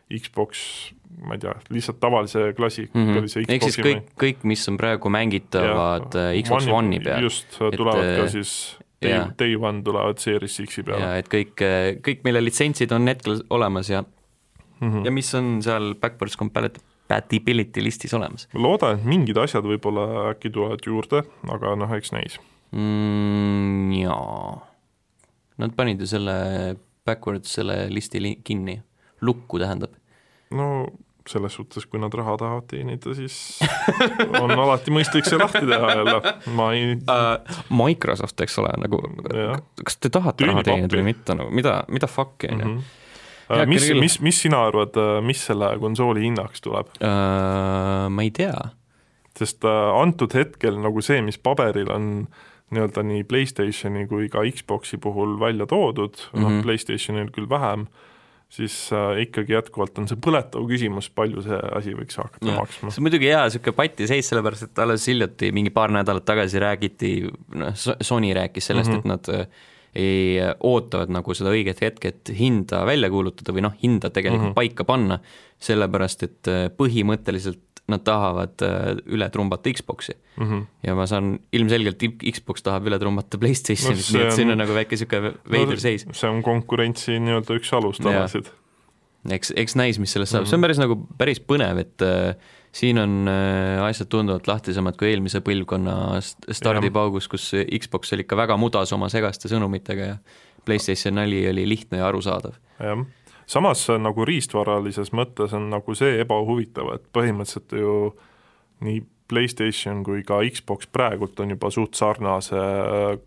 Xbox, ma ei tea, lihtsalt tavalise klassikalise mm -hmm. siis kõik, kõik, mis on praegu mängitavad ja, äh, Xbox One'i peal. just, tulevad et, ka äh, siis Day. Day One tulevad Series X-i peale. jaa, et kõik, äh, kõik, mille litsentsid on hetkel olemas ja mm -hmm. ja mis on seal backwards compatibility listis olemas. ma loodan, et mingid asjad võib-olla äkki tulevad juurde, aga noh, eks näis mm,. Jaa, nad panid ju selle backwards selle listi kinni lukku tähendab? no selles suhtes, kui nad raha tahavad teenida, siis on alati mõistlik see lahti teha jälle, ma ei uh, Microsoft, eks ole, nagu ja. kas te tahate Tüüni raha teenida või mitte, no mida, mida fuck'i, on ju. Mhm. Äh, mis, mis, mis sina arvad, äh, mis selle konsooli hinnaks tuleb uh,? Ma ei tea. sest antud hetkel nagu see, mis paberil on nii-öelda nii PlayStationi kui ka Xboxi puhul välja toodud mm, -hmm. noh, mhm. PlayStationil küll vähem siis äh, ikkagi jätkuvalt on see põletav küsimus, palju see asi võiks hakata ja. maksma. see on muidugi hea niisugune patiseis, sellepärast et alles hiljuti, mingi paar nädalat tagasi räägiti, noh, Sony rääkis sellest mm, -hmm. et nad äh, ei ootavad nagu seda õiget hetke, et hinda välja kuulutada või noh, hinda tegelikult mm -hmm. paika panna, sellepärast et äh, põhimõtteliselt nad tahavad äh, üle trumbata Xbox'i mm. -hmm. ja ma saan, ilmselgelt Xbox tahab üle trumbata Playstationit no,, nii et siin on nagu väike niisugune veider no, seis. see on konkurentsi nii-öelda üks alustalasid. eks, eks näis, mis sellest saab mm, -hmm. see on päris nagu, päris põnev, et äh, siin on äh, asjad tunduvalt lahtisemad kui eelmise põlvkonna stardipaugus, kus Xbox oli ikka väga mudas oma segaste sõnumitega ja PlayStation neli oli lihtne ja arusaadav. jah samas nagu riistvaralises mõttes on nagu see ebahuvitav, et põhimõtteliselt ju nii PlayStation kui ka Xbox praegult on juba suht sarnase äh,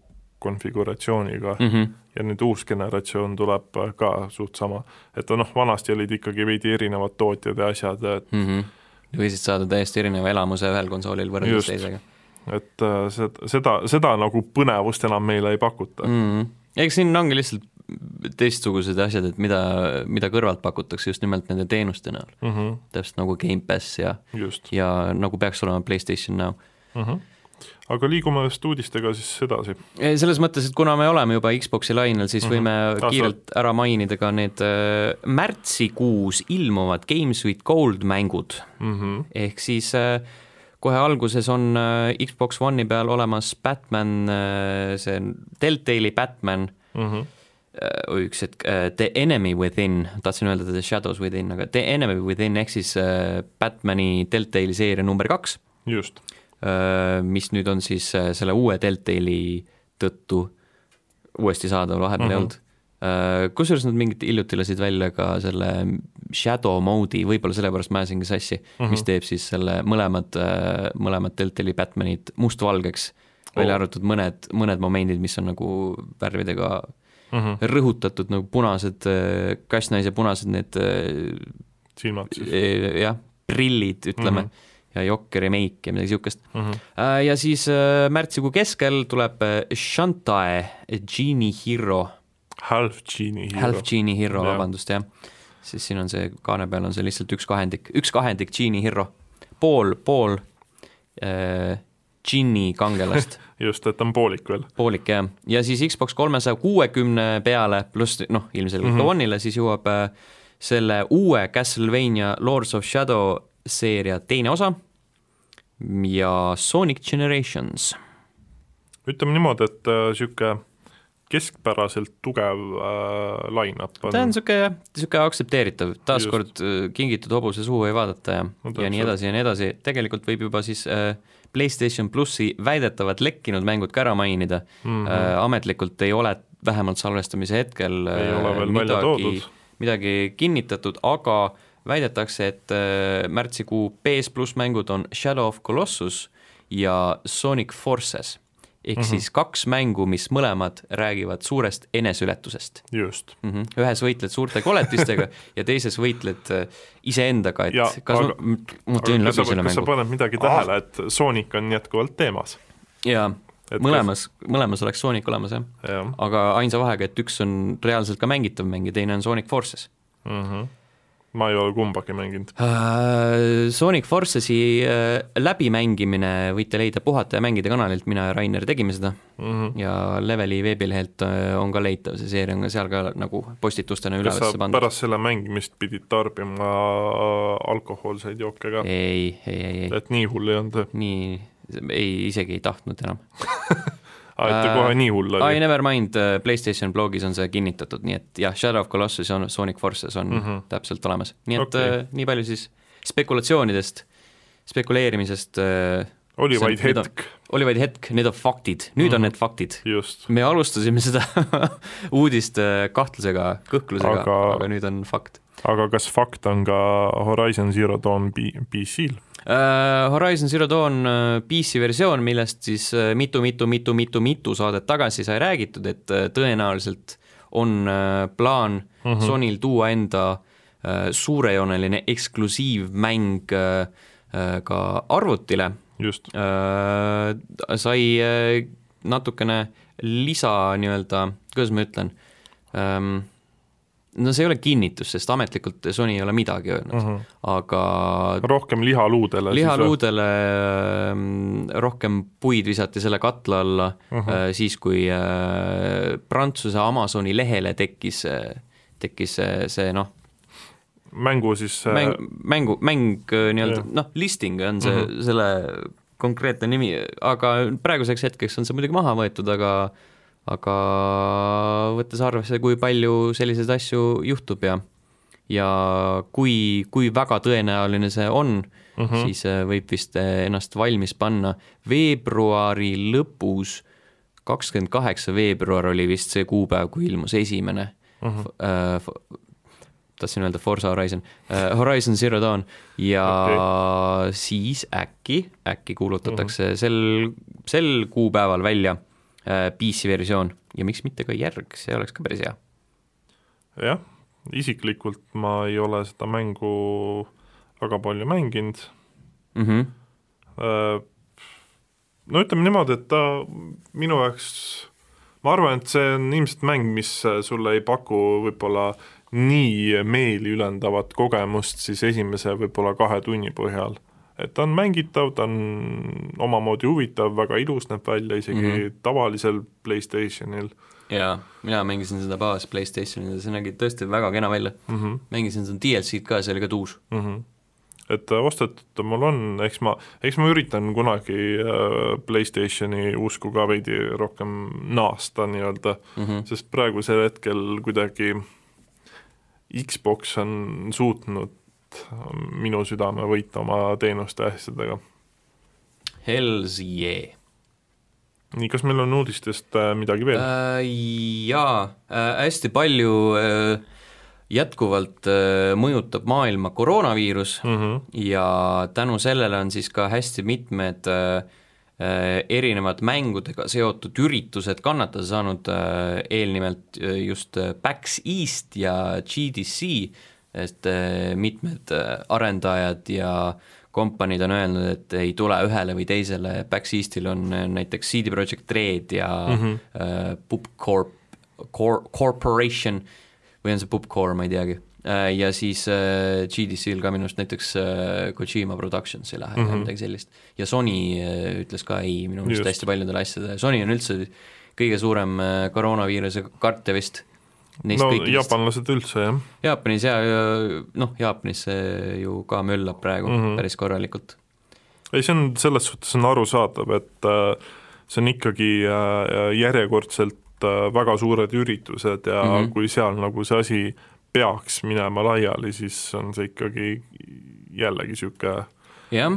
konfiguratsiooniga mm -hmm. ja nüüd uus generatsioon tuleb ka suht sama. et noh, vanasti olid ikkagi veidi erinevad tootjad ja asjad, et mm -hmm. võisid saada täiesti erineva elamuse ühel konsoolil võrreldes teisega. et äh, seda, seda, seda nagu põnevust enam meile ei pakuta mm. -hmm. eks siin ongi lihtsalt teistsugused asjad, et mida, mida kõrvalt pakutakse just nimelt nende teenuste näol mm. -hmm. täpselt nagu Gamepass ja, ja nagu peaks olema PlayStation Now mm. -hmm aga liigume vist uudistega siis edasi. selles mõttes, et kuna me oleme juba Xbox'i lainel, siis mm -hmm. võime ah, kiirelt ära mainida ka need äh, märtsikuus ilmuvad Games with Gold mängud mm. -hmm. ehk siis äh, kohe alguses on äh, Xbox One'i peal olemas Batman äh,, see Deltali Batman mm, -hmm üks hetk, äh, The Enemy Within, tahtsin öelda The Shadows Within, aga The Enemy Within ehk siis äh, Batman'i Deltali seeria number kaks. just. Äh, mis nüüd on siis selle uue Deltali tõttu uuesti saadaval, vahepeal mm -hmm. ei olnud. Kusjuures nad mingid hiljuti lasid välja ka selle shadow mode'i, võib-olla sellepärast ma ajasingi sassi mm, -hmm. mis teeb siis selle mõlemad, mõlemad Deltali Batmanid mustvalgeks, välja oh. arvatud mõned, mõned momendid, mis on nagu värvidega mm -hmm. rõhutatud nagu punased, äh, kassnaise punased need äh, silmad siis? Äh, jah, prillid, ütleme mm, -hmm. ja jokkeri meik ja midagi niisugust mm. -hmm. ja siis märtsikuu keskel tuleb Shantae Genie Hero. Half Genie Hero. Half Genie Hero, vabandust, jah. siis siin on see, kaane peal on see lihtsalt üks kahendik, üks kahendik Genie Hero. pool, pool äh, džinni kangelast *laughs* just, et on poolik veel. poolik jah, ja siis Xbox kolmesaja kuuekümne peale, pluss noh, ilmselgelt mm -hmm. One'ile, siis jõuab äh, selle uue Castlevania Lords of Shadow seeria teine osa ja Sonic Generations. ütleme niimoodi, et niisugune äh, keskpäraselt tugev äh, line-up on. ta on niisugune niisugune aktsepteeritav, taaskord äh, kingitud hobuse suhu ei vaadata ja no,, ja nii edasi ja nii edasi, tegelikult võib juba siis äh, PlayStation plussi väidetavad lekkinud mängud ka ära mainida. Mm, -hmm. äh, ametlikult ei ole vähemalt salvestamise hetkel veel midagi, midagi kinnitatud, aga väidetakse, et äh, märtsikuu PS pluss mängud on Shadow of Colossus ja Sonic Forces ehk mm. -hmm. siis kaks mängu, mis mõlemad räägivad suurest eneseületusest just. mm. -hmm. ühes võitled suurte koletistega *laughs* ja teises võitled äh, iseendaga, et Ja, kas aga- ma, ma teen kas läbi selle kas sa mängu. paned midagi tähele, et Sonic on jätkuvalt teemas? jaa, mõlemas, mõlemas oleks Sonic olemas jah, kas.... jah aga ainsa vahega, et üks on reaalselt ka mängitav mäng ja teine on Sonic Forces. mm. -hmm. Ma ei ole kumbagi mänginud. Äh, Sonic Forcesi äh, läbimängimine võite leida Puhata ja mängida kanalilt, mina ja Rainer tegime seda Mm -hmm. ja Leveli veebilehelt äh, on ka leitav, see seeria on ka seal ka nagu postitustena sa pandud. pärast selle mängimist pidid tarbima alkohoolseid jooke ka? ei, ei, ei, ei, et nii hull ei olnud? nii, ei, isegi ei tahtnud enam. *laughs* aa, et ta Äh, kohe nii hull oli? never mind, PlayStation blogis on see kinnitatud, nii et jah, Shadow of Colossus ja Sonic Forces on mm. -hmm. täpselt olemas, nii et okay. äh, nii palju siis spekulatsioonidest, spekuleerimisest äh, oli see on- vaid on- hetk, oli vaid hetk, need on faktid, nüüd mm -hmm. on Mhm. need faktid. me alustasime seda *laughs* uudist äh, kahtlusega, kõhklusega, aga... Nüüd on fakt aga kas fakt on ka Horizon Zero Dawn PC-l? uh,. Horizon Zero Dawn äh, PC versioon, millest siis äh, mitu-mitu-mitu-mitu-mitu saadet tagasi sai räägitud, et äh, tõenäoliselt on äh, plaan mm -hmm. Sonyl tuua enda äh, suurejooneline eksklusiivmäng äh, äh, ka arvutile just, äh, sai äh, natukene lisa nii-öelda, kuidas ma ütlen ähm,, no see ei ole kinnitus, sest ametlikult Sony ei ole midagi öelnud mm, Mhm. -hmm. aga rohkem lihaluudele. lihaluudele ähm, rohkem puid visati selle katla alla uh Mhm. -huh. siis, kui äh, Prantsuse Amazoni lehele tekkis, tekkis see, see noh, mängu siis mäng, mängu, mäng äh, nii-öelda noh, listing on see mm, Mhm. -hmm. selle konkreetne nimi, aga praeguseks hetkeks on see muidugi maha võetud, aga aga võttes arvesse, kui palju selliseid asju juhtub ja ja kui, kui väga tõenäoline see on mm, Mhm. -hmm. siis äh, võib vist äh, ennast valmis panna veebruari lõpus, kakskümmend kaheksa veebruar oli vist see kuupäev, kui ilmus esimene Mhm. mm -hmm. tahtsin öelda Forza Horizon uh,, Horizon Zero Dawn ja okay. siis äkki, äkki kuulutatakse mm -hmm. sel, sel kuupäeval välja uh, PC versioon ja miks mitte ka järg, see oleks ka päris hea. jah, isiklikult ma ei ole seda mängu väga palju mänginud. Mm -hmm. no ütleme niimoodi, et ta minu jaoks, ma arvan, et see on ilmselt mäng, mis sulle ei paku võib-olla nii meeliülendavat kogemust siis esimese võib-olla kahe tunni põhjal. Et ta on mängitav, ta on omamoodi huvitav, väga ilus näeb välja isegi mm. -hmm. tavalisel Playstationil jaa, mina mängisin seda baas Playstationil ja see nägi tõesti väga kena välja. mm. -hmm. mängisin seda DLC-d ka, see oli ka tuus. mm. -hmm. et äh, ostetud ta mul on, eks ma, eks ma üritan kunagi äh, Playstationi usku ka veidi rohkem naasta nii-öelda Mm -hmm. sest praegusel hetkel kuidagi Xbox on suutnud minu südame võita oma teenuste ja asjadega. Hells yeah nii, kas meil on uudistest äh, midagi veel? äh,. Jaa äh,, hästi palju äh, jätkuvalt äh, mõjutab maailma koroonaviirus Mm -hmm. ja tänu sellele on siis ka hästi mitmed äh, erinevad mängudega seotud üritused kannatada saanud eelnimelt just PAX East ja GDC, et äh, mitmed äh, arendajad ja kompaniid on öelnud, et ei tule ühele või teisele, PAX Eastil on äh, näiteks CD Projekt Red ja mm -hmm. äh, PubCorp, Cor-, Corporation või on see PubCore, ma ei teagi. ja siis äh, GDC-l ka minu arust näiteks äh, Kojima Productions ei lähe mm. -hmm. midagi sellist. ja Sony äh, ütles ka ei minu meelest hästi paljudele asjadele, Sony on üldse kõige suurem äh, koroonaviiruse kartja vist. No jaapanlased üldse jah, Jaapanis ja, ja noh, Jaapanis see ju ka möllab praegu mm. -hmm. päris korralikult. ei see on selles suhtes on arusaadav, et äh, see on ikkagi äh, järjekordselt äh, väga suured üritused ja mm. -hmm. kui seal nagu see asi peaks minema laiali, siis on see ikkagi jällegi niisugune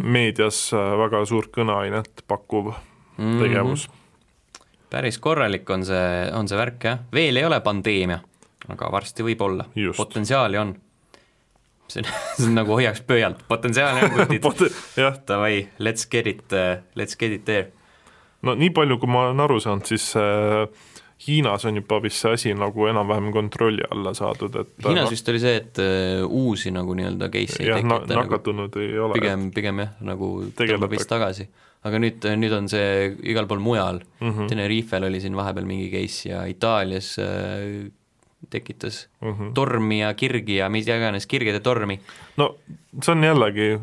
meedias väga suurt kõneainet pakkuv mm, tegevus. Päris korralik on see, on see värk jah, veel ei ole pandeemia, aga varsti võib olla, potentsiaali on. see on, *laughs* see on nagu hoiaks pöialt, potentsiaali on kutid, *laughs* jah, davai, let's get it, let's get it there. no nii palju, kui ma olen aru saanud, siis äh, Hiinas on juba vist see asi nagu enam-vähem kontrolli alla saadud, et Hiinas vist oli see, et uh, uusi nagu nii-öelda case'e ei jah, na- tekita nagu nakatunud ei ole. pigem, pigem jah, nagu tõmbab vist tagasi. Aga nüüd, nüüd on see igal pool mujal mm. -hmm. Tenerifel oli siin vahepeal mingi case ja Itaalias äh, tekitas mm. -hmm. tormi ja kirgi ja mis iganes, kirgede tormi. no see on jällegi,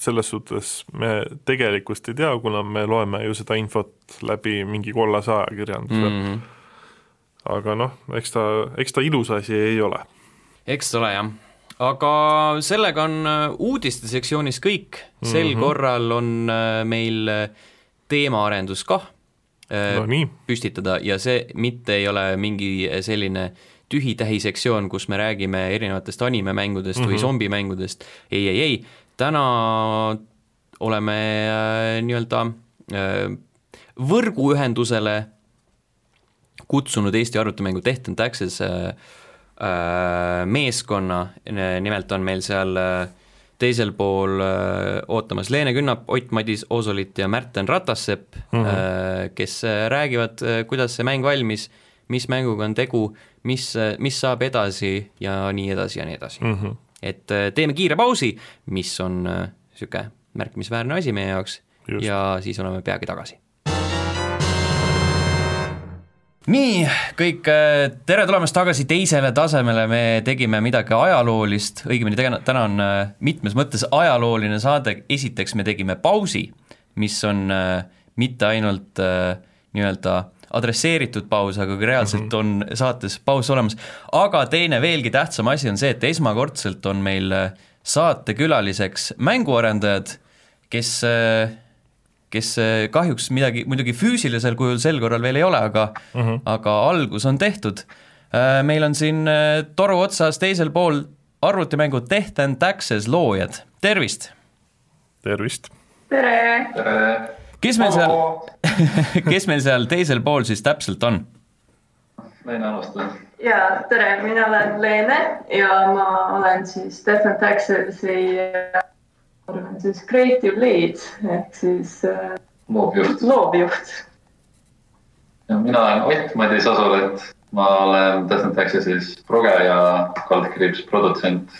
selles suhtes me tegelikkust ei tea, kuna me loeme ju seda infot läbi mingi kollase ajakirjanduse mm. mm. -hmm. aga noh, eks ta, eks ta ilus asi ei ole. eks ole jah, aga sellega on äh, uudiste sektsioonis kõik, sel mm -hmm. korral on äh, meil äh, teemaarendus kah no nii, püstitada ja see mitte ei ole mingi selline tühi-tähi sektsioon, kus me räägime erinevatest animemängudest mm -hmm. või zombimängudest, ei, ei, ei, täna oleme äh, nii-öelda äh, võrguühendusele kutsunud Eesti arvutimängu Death and Taxes äh, meeskonna, nimelt on meil seal äh, teisel pool äh, ootamas Leene Künnap, Ott Madis Oosolit ja Märten Ratassepp mm. -hmm. äh, kes äh, räägivad, äh, kuidas see mäng valmis, mis mänguga on tegu, mis, mis saab edasi ja nii edasi ja nii edasi mm. mm. -hmm. et äh, teeme kiire pausi, mis on niisugune märkimisväärne asi meie jaoks Just. ja siis oleme peagi tagasi nii, kõik, äh, tere tulemast tagasi teisele tasemele, me tegime midagi ajaloolist, õigemini täna, täna on äh, mitmes mõttes ajalooline saade, esiteks me tegime pausi, mis on äh, mitte ainult nii-öelda adresseeritud paus, aga ka reaalselt -hmm. on saates paus olemas, aga teine veelgi tähtsam asi on see, et esmakordselt on meil saatekülaliseks mänguarendajad, kes äh, kes äh, kahjuks midagi muidugi füüsilisel kujul sel korral veel ei ole, aga mm, -hmm. aga algus on tehtud. meil on siin äh, toru otsas teisel pool arvutimängu Death and Taxes loojad, tervist! tervist! tere! tere! kes meil seal, *laughs* kes meil seal teisel pool siis täpselt on? Leene alustab. ja tere, mina olen Leene ja ma olen siis Death and Taxes'i olen siis creative lead ehk siis äh, loovjuht. loovjuht. ja mina olen Ott Madis Asulet, ma olen Death and Taxes'is proge ja kaldkriips produtsent.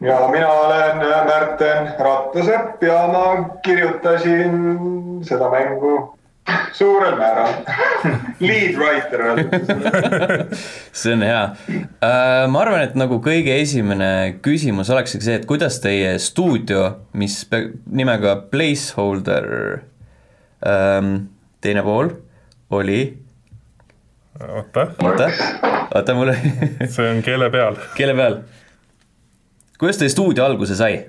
ja mina olen Märten Rattasepp ja ma kirjutasin seda mängu suurel määral Lead writer *laughs* see on hea. ma arvan, et nagu kõige esimene küsimus olekski see, et kuidas teie stuudio, mis pe- nimega Placeholder ähm, teine pool oli, oota, oota, oota mul *laughs* see on keele peal. keele peal. kuidas teie stuudio alguse sai?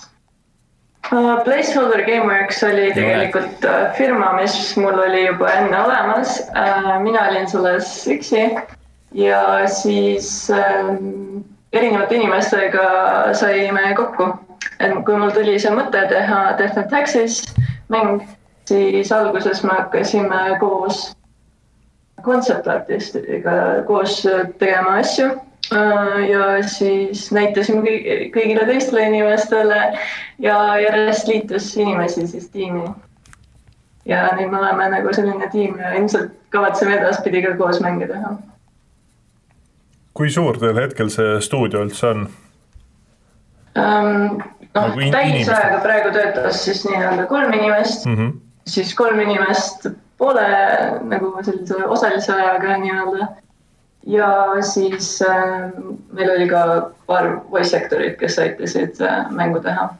Uh, Placeholder Gameworks oli tegelikult uh, firma, mis mul oli juba enne olemas uh,. mina olin selles üksi ja siis um, erinevate inimestega saime kokku. et kui mul tuli see mõte teha Death and Taxes mäng, siis alguses me hakkasime koos concept artistiga koos tegema asju ja siis näitasime kõigile teistele inimestele ja järjest liitus inimesi siis tiimi. ja nüüd me oleme nagu selline tiim ja ilmselt kavatseme edaspidi ka koos mänge teha. kui suur teil hetkel see stuudio üldse on? noh, Nagu in- täisajaga praegu töötas siis nii-öelda kolm inimest mm, -hmm. siis kolm inimest poole nagu sellise osalise ajaga nii-öelda ja siis äh, meil oli ka paar voice actor'it, kes aitasid äh, mängu teha.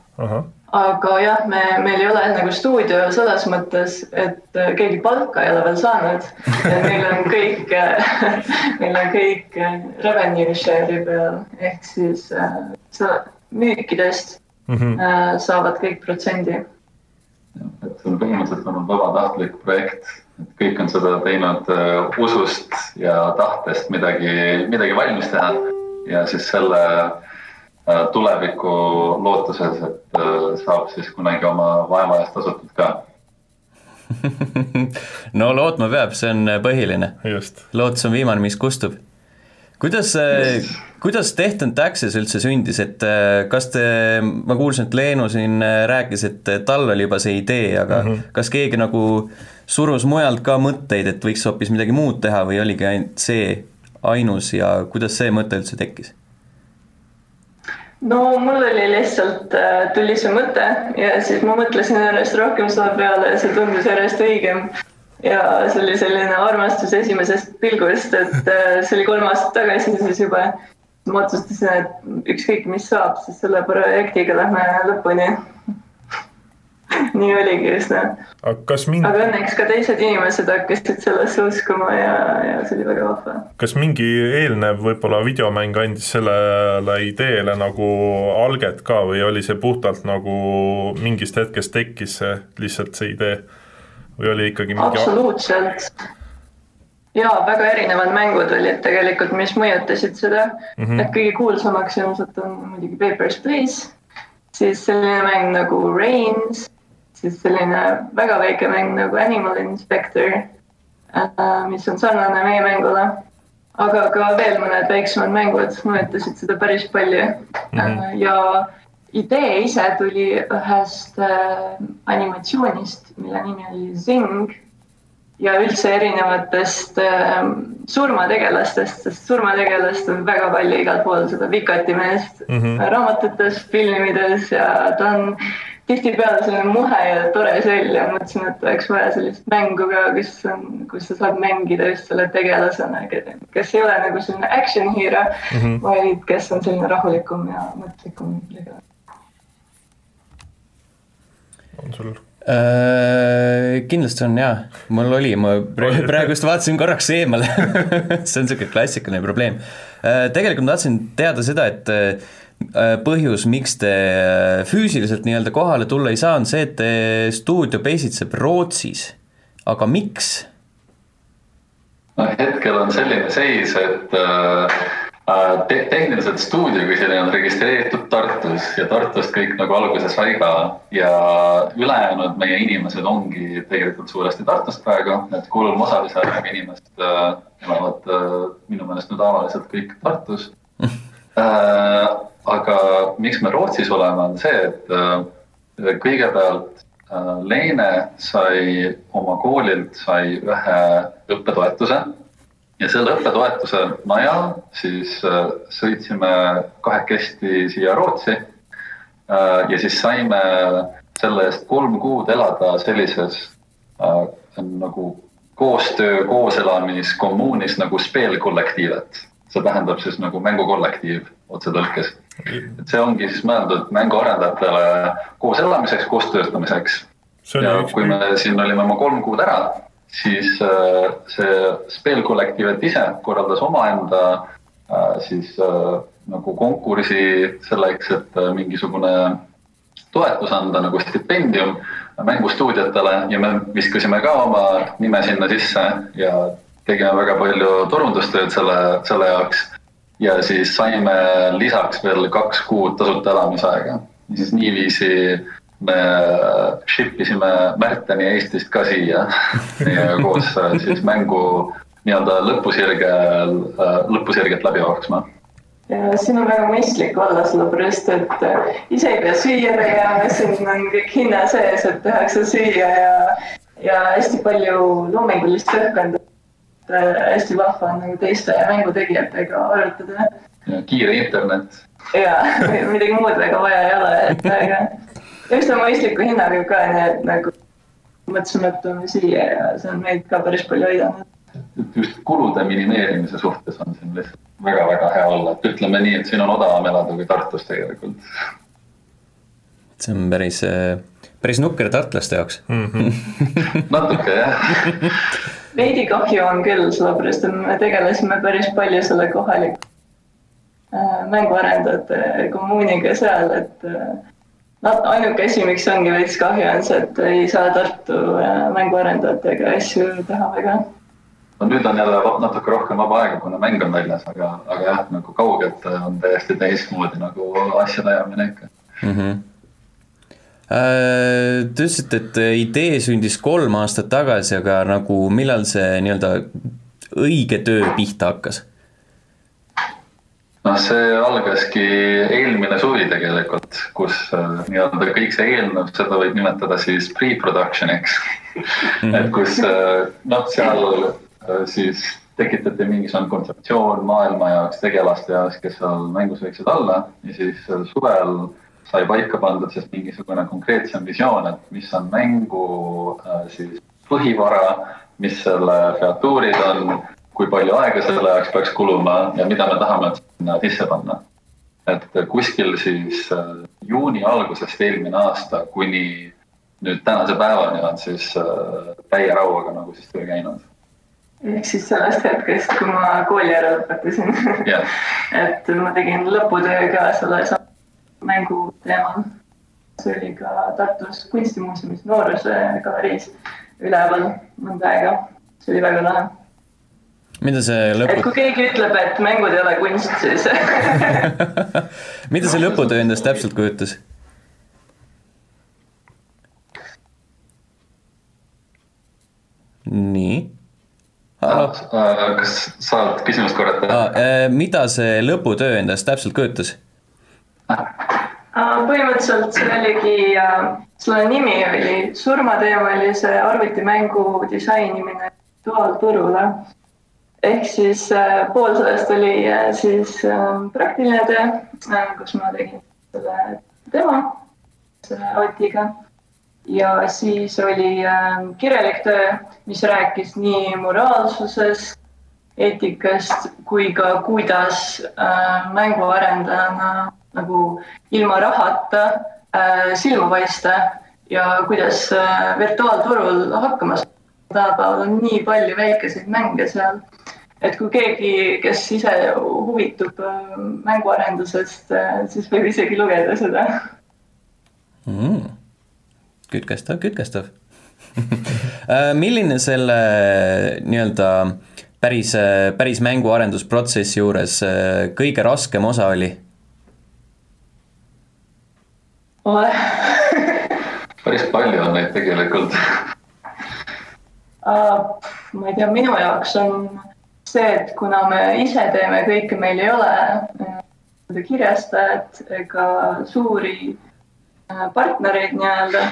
aga jah, me, meil ei ole nagu stuudio selles mõttes, et äh, keegi palka ei ole veel saanud. meil on kõik *laughs* meil on kõik revenue share'i peal ehk siis sa müükidest mm -hmm. saavad kõik protsendi. et see on põhimõtteliselt olnud vabatahtlik projekt kõik on seda teinud uh, usust ja tahtest midagi, midagi valmis teha ja siis selle uh, tuleviku lootuses, et uh, saab siis kunagi oma vaeva eest tasutud ka *laughs* no lootma peab, see on põhiline. just. lootus on viimane, mis kustub. Kuidas yes., kuidas Tehton Taxes üldse sündis, et äh, kas te, ma kuulsin, et Leenu siin äh, rääkis, et tal oli juba see idee, aga mm -hmm. kas keegi nagu surus mujalt ka mõtteid, et võiks hoopis midagi muud teha või oligi ainult see ainus ja kuidas see mõte üldse tekkis? no mul oli lihtsalt, äh, tuli see mõte ja siis ma mõtlesin järjest rohkem selle peale ja see tundus järjest õigem ja see oli selline armastus esimesest pilgust, et äh, see oli kolm aastat tagasi siis juba. ma otsustasin, et ükskõik, mis saab, siis selle projektiga lähme lõpuni nii oligi üsna. mingi... aga õnneks ka teised inimesed hakkasid sellesse uskuma ja, ja see oli väga vahva. kas mingi eelnev võib-olla videomäng andis sellele ideele nagu alget ka või oli see puhtalt nagu mingist hetkest tekkis see lihtsalt see idee? Või oli ikkagi mingi absoluutselt. ja väga erinevad mängud olid tegelikult, mis mõjutasid seda mm, -hmm. et kõige kuulsamaks ilmselt on muidugi Papers, Please, siis selline mäng nagu Reigns, siis selline väga väike mäng nagu Animal Inspector, äh, mis on sarnane meie mängule aga ka veel mõned väiksemad mängud mõjutasid seda päris palju mm. -hmm. ja idee ise tuli ühest äh, animatsioonist, mille nimi oli Zing ja üldse erinevatest äh, surmategelastest, sest surmategelast on väga palju igal pool, seda Vikati meest mm -hmm. raamatutes, filmides ja ta on tihtipeale selline muhe ja tore sell ja mõtlesin, et oleks vaja sellist mängu ka, kus on, kus sa saad mängida just selle tegelasena, kes ei ole nagu selline action hero mm, -hmm. vaid kes on selline rahulikum ja mõtlikum tegelane on sul? Äh, kindlasti on jaa, mul oli, ma praegu just vaatasin korraks eemale *laughs* see on niisugune klassikaline probleem. Äh, tegelikult ma tahtsin teada seda, et äh, põhjus, miks te füüsiliselt nii-öelda kohale tulla ei saa, on see, et te stuudio pesitseb Rootsis, aga miks? no hetkel on selline seis, et Äh, te tehniliselt stuudio kui selline on registreeritud Tartus ja Tartust kõik nagu alguse sai ka. Ja ülejäänud meie inimesed ongi tegelikult suuresti Tartust praegu, et kolm osalisega inimest äh, elavad äh, minu meelest nüüd alaliselt kõik Tartus. Äh,. aga miks me Rootsis oleme, on see, et äh, kõigepealt äh, Leene sai oma koolilt sai ühe õppetoetuse ja selle õppetoetuse najal siis äh, sõitsime kahekesti siia Rootsi. Äh, ja siis saime selle eest kolm kuud elada sellises äh, nagu koostöö, kooselamiskommuunis nagu spelkollektiivet. see tähendab siis nagu mängukollektiiv otsetõlkes. et see ongi siis mõeldud mänguarendajatele koos elamiseks, koos töötamiseks. ja kui me siin olime oma kolm kuud ära siis äh, see Spel kollektiiv ise korraldas omaenda äh, siis äh, nagu konkursi selleks, et mingisugune toetus anda nagu stipendium mängustuudiotele ja me viskasime ka oma nime sinna sisse ja tegime väga palju turundustööd selle, selle jaoks. ja siis saime lisaks veel kaks kuud tasuta elamisaega. siis niiviisi me ship isime Märteni Eestist ka siia koos äh, siis mängu nii-öelda lõpusirgel, äh, lõpusirget läbi jooksma ja siin on väga mõistlik olla, sellepärast et äh, ise ei pea süüa tegema, *laughs* siin on kõik hinna sees, et tehakse süüa ja, ja hästi palju loomingulist õhkkonda. hästi vahva on nagu teiste mängutegijatega arutada. ja kiire internet. ja *laughs* midagi muud väga vaja ei ole, et aga üsna mõistliku hinnaga ka, nii et nagu mõtlesime, et toome siia ja see on meid ka päris palju aidanud. just kulude minimeerimise suhtes on siin lihtsalt väga-väga hea olla, et ütleme nii, et siin on odavam elada kui Tartus tegelikult. see on päris, päris nukker tartlaste jaoks mm. -hmm. *laughs* natuke jah veidi kahju on küll, sellepärast et me tegelesime päris palju selle kohaliku äh, mänguarendajate kommuuniga seal, et äh, ainuke asi, miks ongi veits kahju, on see, et ei saa Tartu äh, mänguarendajatega asju teha väga. no nüüd on jälle natuke rohkem vaba aega, kuna mäng on väljas, aga, aga jah, nagu kaugelt on täiesti teistmoodi nagu asjade ajamine ikka mm. -hmm. Te ütlesite, et idee sündis kolm aastat tagasi, aga nagu millal see nii-öelda õige töö pihta hakkas? Noh, see algaski eelmine suvi tegelikult, kus äh, nii-öelda kõik see eelnõu, seda võib nimetada siis pre-production'iks. Et kus äh, noh, seal äh, siis tekitati mingisugune kontseptsioon maailma jaoks, tegelaste jaoks, kes seal mängus võiksid olla. Ja siis suvel sai paika pandud siis mingisugune konkreetsem visioon, et mis on mängu siis põhivara, mis selle featuurid on kui palju aega selle jaoks peaks kuluma ja mida me tahame sinna sisse panna. et kuskil siis äh, juuni algusest eelmine aasta kuni nüüd tänase päevani on siis äh, täie rauaga nagu siis töö käinud. ehk siis sellest hetkest, kui ma kooli ära lõpetasin yeah. *laughs* et ma tegin lõputöö ka selle mängu teemal. see oli ka Tartus kunstimuuseumis Nooruse galeriis üleval mõnda aega, see oli väga lahe mida see lõpu. kui keegi ütleb, et mängud ei ole kunst, siis *laughs* mida see lõputöö endast täpselt kujutas? nii. Äh, kas saad küsimust korrata ah,? mida see lõputöö endast täpselt kujutas? põhimõtteliselt see oligi, selle nimi oli surmateemalise arvutimängu disainimine virtuaalturule ehk siis äh, pool sellest oli äh, siis äh, praktiline töö, kus ma tegin selle demo Otiga ja siis oli kirjalik töö, mis rääkis nii moraalsusest, eetikast kui ka kuidas mänguarendajana nagu ilma rahata silma paista ja kuidas virtuaalturul hakkama saada. tänapäeval on nii palju väikeseid mänge seal et kui keegi, kes ise huvitub äh, mänguarendusest, äh, siis võib isegi lugeda seda. Mm.. kütkestav, kütkestav. *laughs* Äh, milline selle nii-öelda päris, päris mänguarendusprotsessi juures kõige raskem osa oli? *laughs* päris palju on neid tegelikult. Ma ei tea, minu jaoks on see, et kuna me ise teeme kõike, meil ei ole äh, kirjastajat ega suuri äh, partnereid nii-öelda,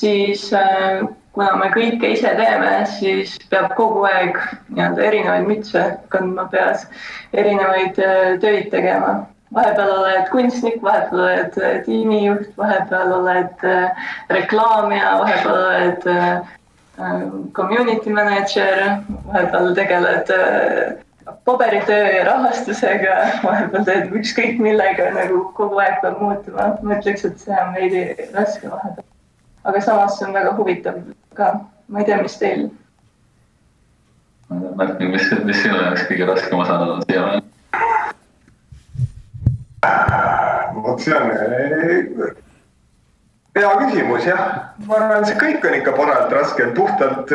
siis äh, kuna me kõike ise teeme, siis peab kogu aeg nii-öelda erinevaid mütse kandma peas, erinevaid töid tegema. vahepeal oled kunstnik, vahepeal oled tiimijuht, vahepeal oled reklaamija, vahepeal oled community manager, vahepeal tegeled äh, paberitöö ja rahastusega, vahepeal teed ükskõik millega, nagu kogu aeg peab muutuma. ma ütleks, et see on veidi raske vahepeal. aga samas see on väga huvitav ka. ma ei tea, mis teil? Martin, mis, mis sinu jaoks kõige raskem osa on siiamaani? vot see on hea küsimus jah, ma arvan, see kõik on ikka parajalt raske, puhtalt,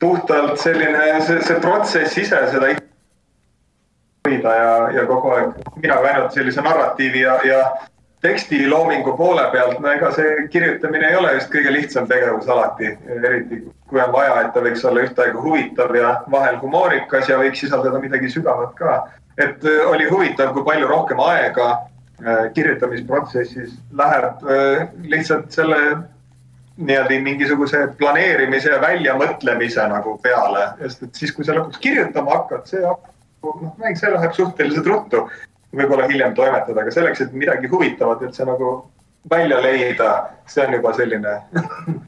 puhtalt selline see, see protsess ise seda hoida ja, ja kogu aeg mina ka ainult sellise narratiivi ja, ja tekstiloomingu poole pealt, no ega see kirjutamine ei ole just kõige lihtsam tegevus alati, eriti kui on vaja, et ta võiks olla ühtaegu huvitav ja vahel humoorikas ja võiks sisaldada midagi sügavat ka. et oli huvitav, kui palju rohkem aega Äh, kirjutamisprotsessis läheb äh, lihtsalt selle nii-öelda mingisuguse planeerimise ja väljamõtlemise nagu peale, sest et siis, kui sa lõpuks kirjutama hakkad, see noh, see läheb suhteliselt ruttu. võib-olla hiljem toimetada, aga selleks, et midagi huvitavat üldse nagu välja leida, see on juba selline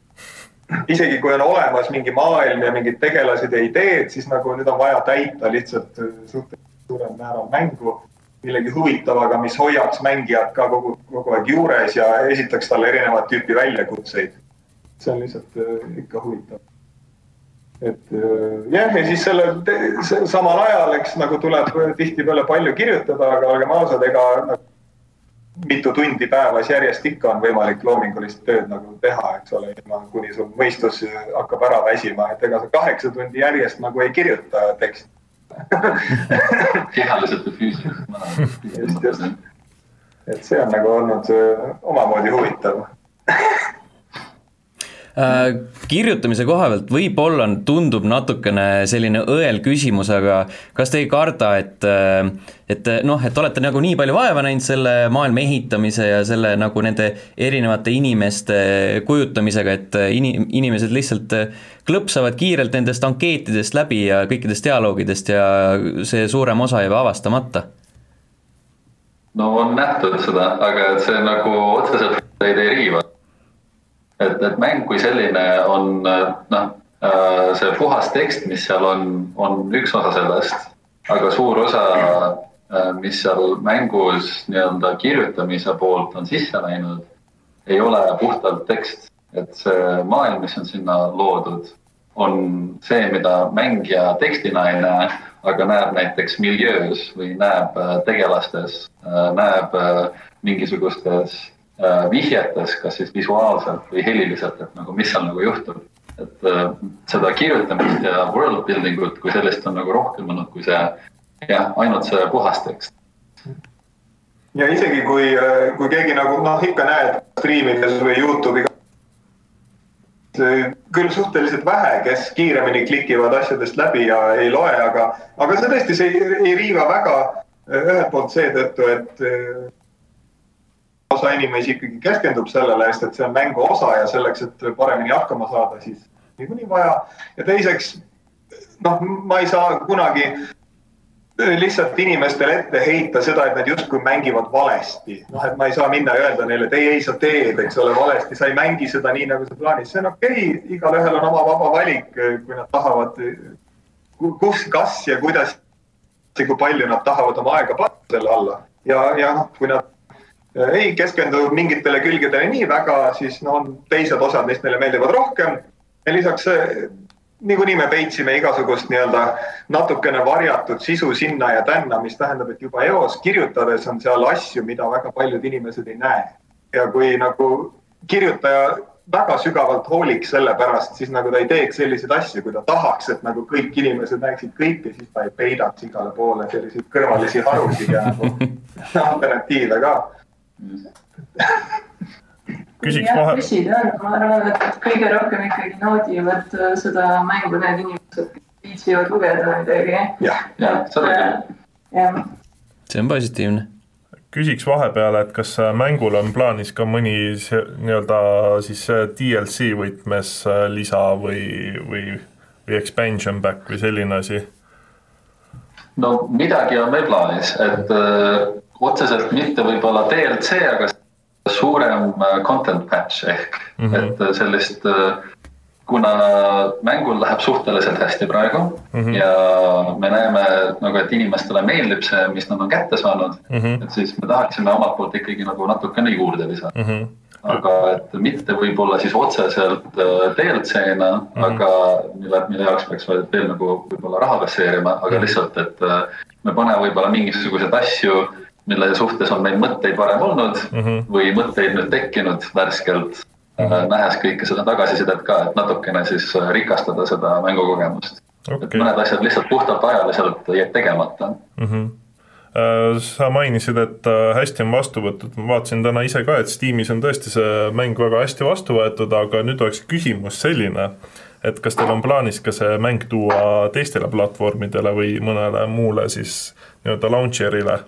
*laughs* isegi kui on olemas mingi maailm ja mingid tegelased ja ideed, siis nagu nüüd on vaja täita lihtsalt suhteliselt suurel määral mängu millegi huvitavaga, mis hoiaks mängijat ka kogu, kogu aeg juures ja esitaks talle erinevat tüüpi väljakutseid. see on lihtsalt äh, ikka huvitav. et äh, jah, ja siis selle samal ajal, eks nagu tuleb tihtipeale palju kirjutada, aga olgem ausad, ega nagu, mitu tundi päevas järjest ikka on võimalik loomingulist tööd nagu teha, eks ole, kuni sul mõistus hakkab ära väsima, et ega sa kaheksa tundi järjest nagu ei kirjuta teksti *laughs* kehaliselt ja füüsiliselt. just, just. et see on nagu olnud omamoodi huvitav Äh, *laughs* kirjutamise koha pealt võib-olla tundub natukene selline õel küsimus, aga kas te ei karda, et et noh, et olete nagu nii palju vaeva näinud selle maailma ehitamise ja selle nagu nende erinevate inimeste kujutamisega, et ini-, inimesed lihtsalt klõpsavad kiirelt nendest ankeetidest läbi ja kõikidest dialoogidest ja see suurem osa jääb avastamata? no on nähtud seda, aga see nagu otseselt ei riiva et, et mäng kui selline on noh, äh, see puhas tekst, mis seal on, on üks osa sellest, aga suur osa, äh, mis seal mängus nii-öelda kirjutamise poolt on sisse läinud, ei ole puhtalt tekst, et see maailm, mis on sinna loodud, on see, mida mängija tekstina ei näe, aga näeb näiteks miljöös või näeb äh, tegelastes, näeb mingisugustes vihjetes, kas siis visuaalselt või heliliselt, et nagu mis seal nagu juhtub. et äh, seda kirjutamist ja world building ut kui sellist on nagu rohkem olnud kui see jah, ainult see puhas tekst. ja isegi kui, äh, kui keegi nagu noh, ikka näed striimides või Youtube'i küll suhteliselt vähe, kes kiiremini klikivad asjadest läbi ja ei loe, aga, aga see tõesti, see ei, ei riiva väga ühelt poolt seetõttu, et osa inimesi ikkagi keskendub sellele, sest et see on mängu osa ja selleks, et paremini hakkama saada, siis niikuinii vaja. ja teiseks, noh, ma ei saa kunagi lihtsalt inimestele ette heita seda, et nad justkui mängivad valesti. noh, et ma ei saa minna ja öelda neile, et ei, ei, sa teed, eks ole, valesti, sa ei mängi seda nii, nagu sa plaanid. see on okei okay., igalühel on oma vaba valik, kui nad tahavad, kus, kas ja kuidas ja kui palju nad tahavad oma aega panna selle alla. ja, ja noh, kui nad ei keskendu mingitele külgedele nii väga, siis no on teised osad, mis meile meeldivad rohkem. ja lisaks niikuinii me peitsime igasugust nii-öelda natukene varjatud sisu sinna ja tänna, mis tähendab, et juba eos kirjutades on seal asju, mida väga paljud inimesed ei näe. ja kui nagu kirjutaja väga sügavalt hooliks selle pärast, siis nagu ta ei teeks selliseid asju, kui ta tahaks, et nagu kõik inimesed näeksid kõike, siis ta ei peidaks igale poole selliseid kõrvalisi harusid ja nagu *laughs* alternatiive ka *laughs* küsiks vahe. küsida on, ma arvan, et kõige rohkem ikkagi naudivad äh, seda mängu need inimesed, kes viitsivad lugeda midagi. jah, jah, seda küll. jah. see on positiivne küsiks vahepeale, et kas äh, mängul on plaanis ka mõni nii-öelda siis äh, DLC võtmes lisa või, või, või expansion back või selline asi? no midagi on meil plaanis, et otseselt mitte võib-olla DLC, aga suurem äh, content patch ehk mm, -hmm. et äh, sellist, äh, kuna mängul läheb suhteliselt hästi praegu mm -hmm. ja me näeme nagu, et inimestele meeldib see, mis nad on kätte saanud mm, -hmm. et siis me tahaksime omalt poolt ikkagi nagu natukene juurde lisada mm. -hmm aga et mitte võib-olla siis otseselt DLC-na mm, -hmm. aga mille, mille jaoks peaks veel, nagu võib-olla raha kasseerima, aga mhm. lihtsalt, et me paneme võib-olla mingisuguseid asju mille suhtes on meil mõtteid varem olnud mm -hmm. või mõtteid nüüd tekkinud värskelt mm, -hmm. nähes kõike seda tagasisidet ka, et natukene siis äh, rikastada seda mängukogemust okay.. et mõned asjad lihtsalt puhtalt ajaliselt jäid tegemata mm. -hmm sa mainisid, et hästi on vastu võetud, ma vaatasin täna ise ka, et Steamis on tõesti see mäng väga hästi vastu võetud, aga nüüd oleks küsimus selline, et kas teil on plaanis ka see mäng tuua teistele platvormidele või mõnele muule siis nii-öelda launcher'ile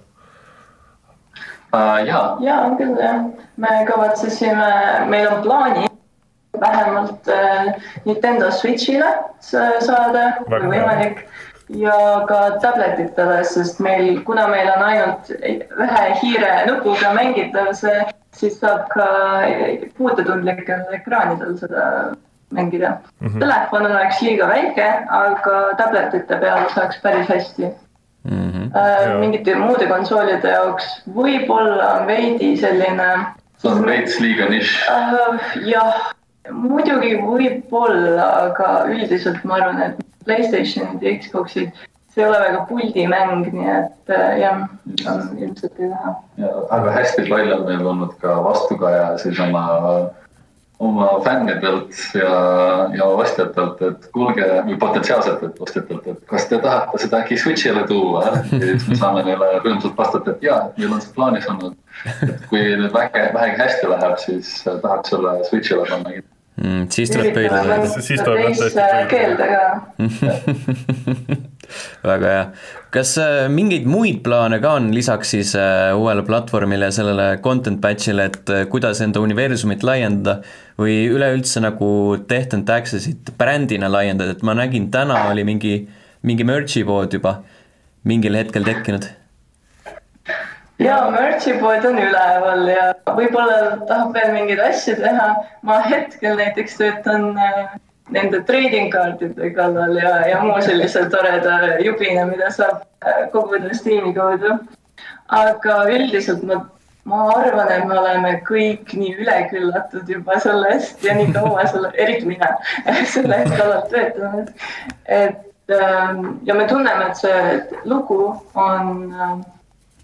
uh,? jaa. jaa, on küll jah. me kavatsesime, meil on plaani vähemalt äh, Nintendo Switch'ile saada, kui võimalik ja ka tabletitele, sest meil, kuna meil on ainult ühe hiire nupuga mängitav see, siis saab ka puutetundlikel ekraanidel seda mängida mm. -hmm. telefon oleks liiga väike, aga tabletite peal saaks päris hästi mm. -hmm. mingite muude konsoolide jaoks võib-olla on veidi selline. see on veits liiga nišš uh,. jah, muidugi võib-olla, aga üldiselt ma arvan, et Playstationid ja Xboxid see ei ole väga puldimäng, nii et äh, jah, on ilmselt ei taha. aga hästi palju on meil olnud ka vastukaja siis oma fännidelt ja, ja ostjatelt, et kuulge, või potentsiaalsetelt ostjatelt, et kas te tahate seda äkki Switch'ile tuua. ja siis me *laughs* saame neile rõõmsalt vastata, et jaa, meil on see plaanis olnud. et kui nüüd väike, vähegi hästi läheb, siis tahaks selle Switch'ile panna. mm,. siis tuleb pöidlada. siis tuleb jah tõesti pöidlada. keelde ka *laughs* väga hea. Kas äh, mingeid muid plaane ka on lisaks siis äh, uuele platvormile ja sellele content batch'ile, et äh, kuidas enda universumit laiendada või üleüldse nagu Death and Taxes'it brändina laiendada, et ma nägin, täna oli mingi, mingi merch'i pood juba mingil hetkel tekkinud jaa, merch'i pood on üleval ja võib-olla tahab veel mingeid asju teha. ma hetkel näiteks töötan äh, nende trading kaartide kallal ja, ja muu sellise toreda jubina, mida saab äh, koguda Steam'i kaudu. aga üldiselt ma, ma arvan, et me oleme kõik nii üleküllatud juba sellest ja nii kaua selle, eriti mina, *laughs* selle kallal töötanud. et ähm, ja me tunneme, et see lugu on ähm,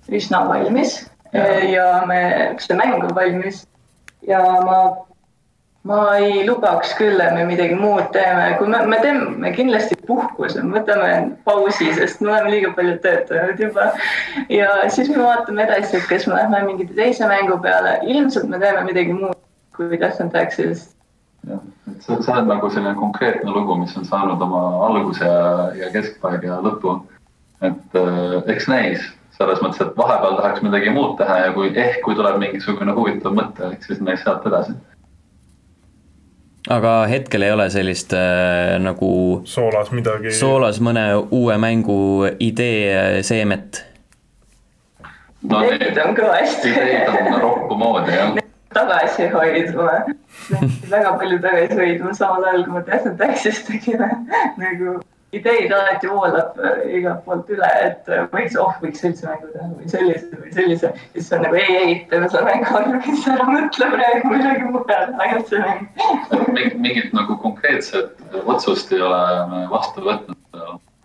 üsna valmis ja, ja me, see mäng on valmis ja ma, ma ei lubaks küll, et me midagi muud teeme, kui me, me teeme kindlasti puhkuse, võtame pausi, sest me oleme liiga palju töötanud juba. ja siis me vaatame edasi, et kas me lähme mingi teise mängu peale, ilmselt me teeme midagi muud kui Death and Taxes jah, et see, see on nagu selline konkreetne lugu, mis on saanud oma alguse ja, ja keskpaig ja lõpu. et äh, eks näis, selles mõttes, et vahepeal tahaks midagi muud teha ja kui ehk, kui tuleb mingisugune huvitav mõte, eks siis näis sealt edasi. Aga hetkel ei ole sellist äh, nagu soolas midagi. soolas mõne uue mängu idee äh, seemet no,. ideid on kõvasti. ideid on roppu moodi, jah tagasihoidma, *laughs* väga palju tagasihoidma, samal ajal kui ma Death and Taxis tegime nagu ideid alati voolab äh, igalt poolt üle, et äh, võiks, oh, võiks sellise mängu teha või sellise või sellise. siis on nagu ei, ei, teeme selle mängu alguses ära, mõtle praegu millegi mujale, ainult see mäng. mingit nagu konkreetset otsust ei ole vastu võtnud.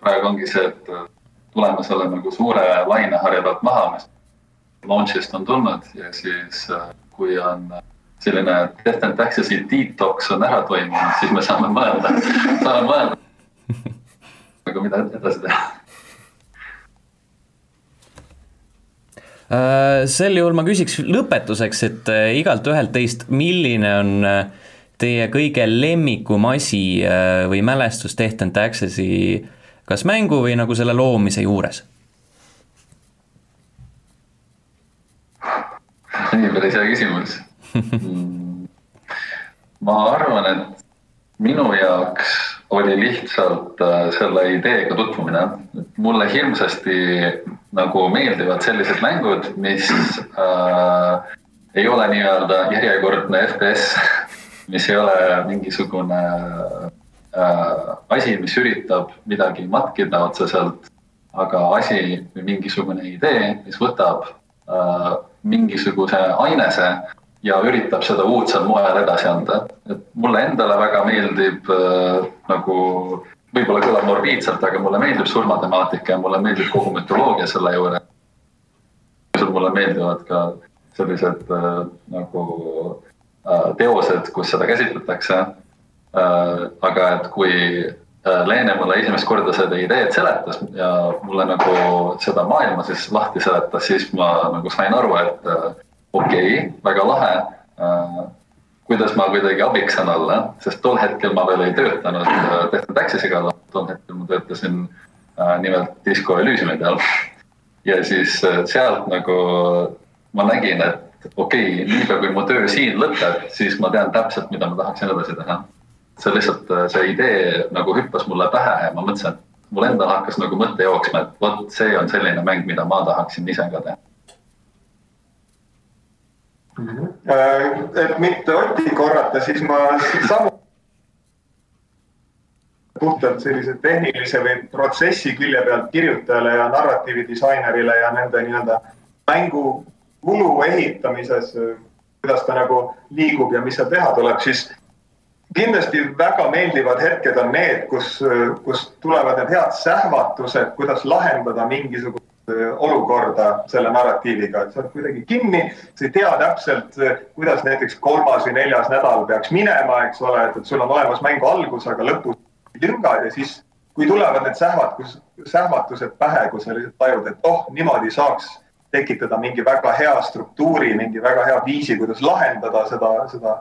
praegu ongi see, et äh, tuleme selle nagu suure laineharja pealt maha, mis launch'ist on tulnud ja siis kui on selline Death and Taxes'i detox on ära toimunud, siis me saame mõelda, saame mõelda aga mida edasi teha? Äh, sel juhul ma küsiks lõpetuseks, et äh, igalt ühelt teist, milline on äh, teie kõige lemmikum asi või mälestus Death and Taxes'i kas mängu või nagu selle loomise juures? nii päris hea küsimus *laughs* mm. ma arvan, et minu jaoks oli lihtsalt äh, selle ideega tutvumine. mulle hirmsasti nagu meeldivad sellised mängud, mis äh, ei ole nii-öelda järjekordne FPS, *laughs* mis ei ole mingisugune äh, asi, mis üritab midagi matkida otseselt, aga asi või mingisugune idee, mis võtab äh, mingisuguse ainese ja üritab seda uudsel moel edasi anda. et mulle endale väga meeldib äh, nagu, võib-olla kõlab morbiidselt, aga mulle meeldib surmatemaatika ja mulle meeldib kogu mütoloogia selle juures. mulle meeldivad ka sellised äh, nagu äh, teosed, kus seda käsitletakse äh,. aga et kui äh, Leene mulle esimest korda seda ideed seletas ja mulle nagu seda maailma siis lahti seletas, siis ma nagu sain aru, et äh, okei okay,, väga lahe äh,. kuidas ma kuidagi abiks saan olla, sest tol hetkel ma veel ei töötanud äh, tehtud Access'i kallal, tol hetkel ma töötasin äh, nimelt Disco Elysiumi peal. ja siis äh, sealt nagu ma nägin, et okei okay,, niipea kui mu töö siin lõpeb, siis ma tean täpselt, mida ma tahaksin edasi teha. see lihtsalt, äh, see idee nagu hüppas mulle pähe ja ma mõtlesin, et mul endal hakkas nagu mõte jooksma, et vot see on selline mäng, mida ma tahaksin ise ka teha. Et mitte Otti korrata, siis ma samu puhtalt sellise tehnilise või protsessi külje pealt kirjutajale ja narratiividisainerile ja nende nii-öelda mängu kulu ehitamises, kuidas ta nagu liigub ja mis seal teha tuleb, siis kindlasti väga meeldivad hetked on need, kus, kus tulevad need head sähvatused, kuidas lahendada mingisugust olukorda selle narratiiviga, et sa oled kuidagi kinni, sa ei tea täpselt, kuidas näiteks kolmas või neljas nädal peaks minema, eks ole, et, et sul on olemas mängu algus, aga lõpus lüngad ja siis, kui tulevad need sähvatus, sähvatused pähe, kui sa lihtsalt tajud, et oh, niimoodi saaks tekitada mingi väga hea struktuuri, mingi väga hea viisi, kuidas lahendada seda, seda,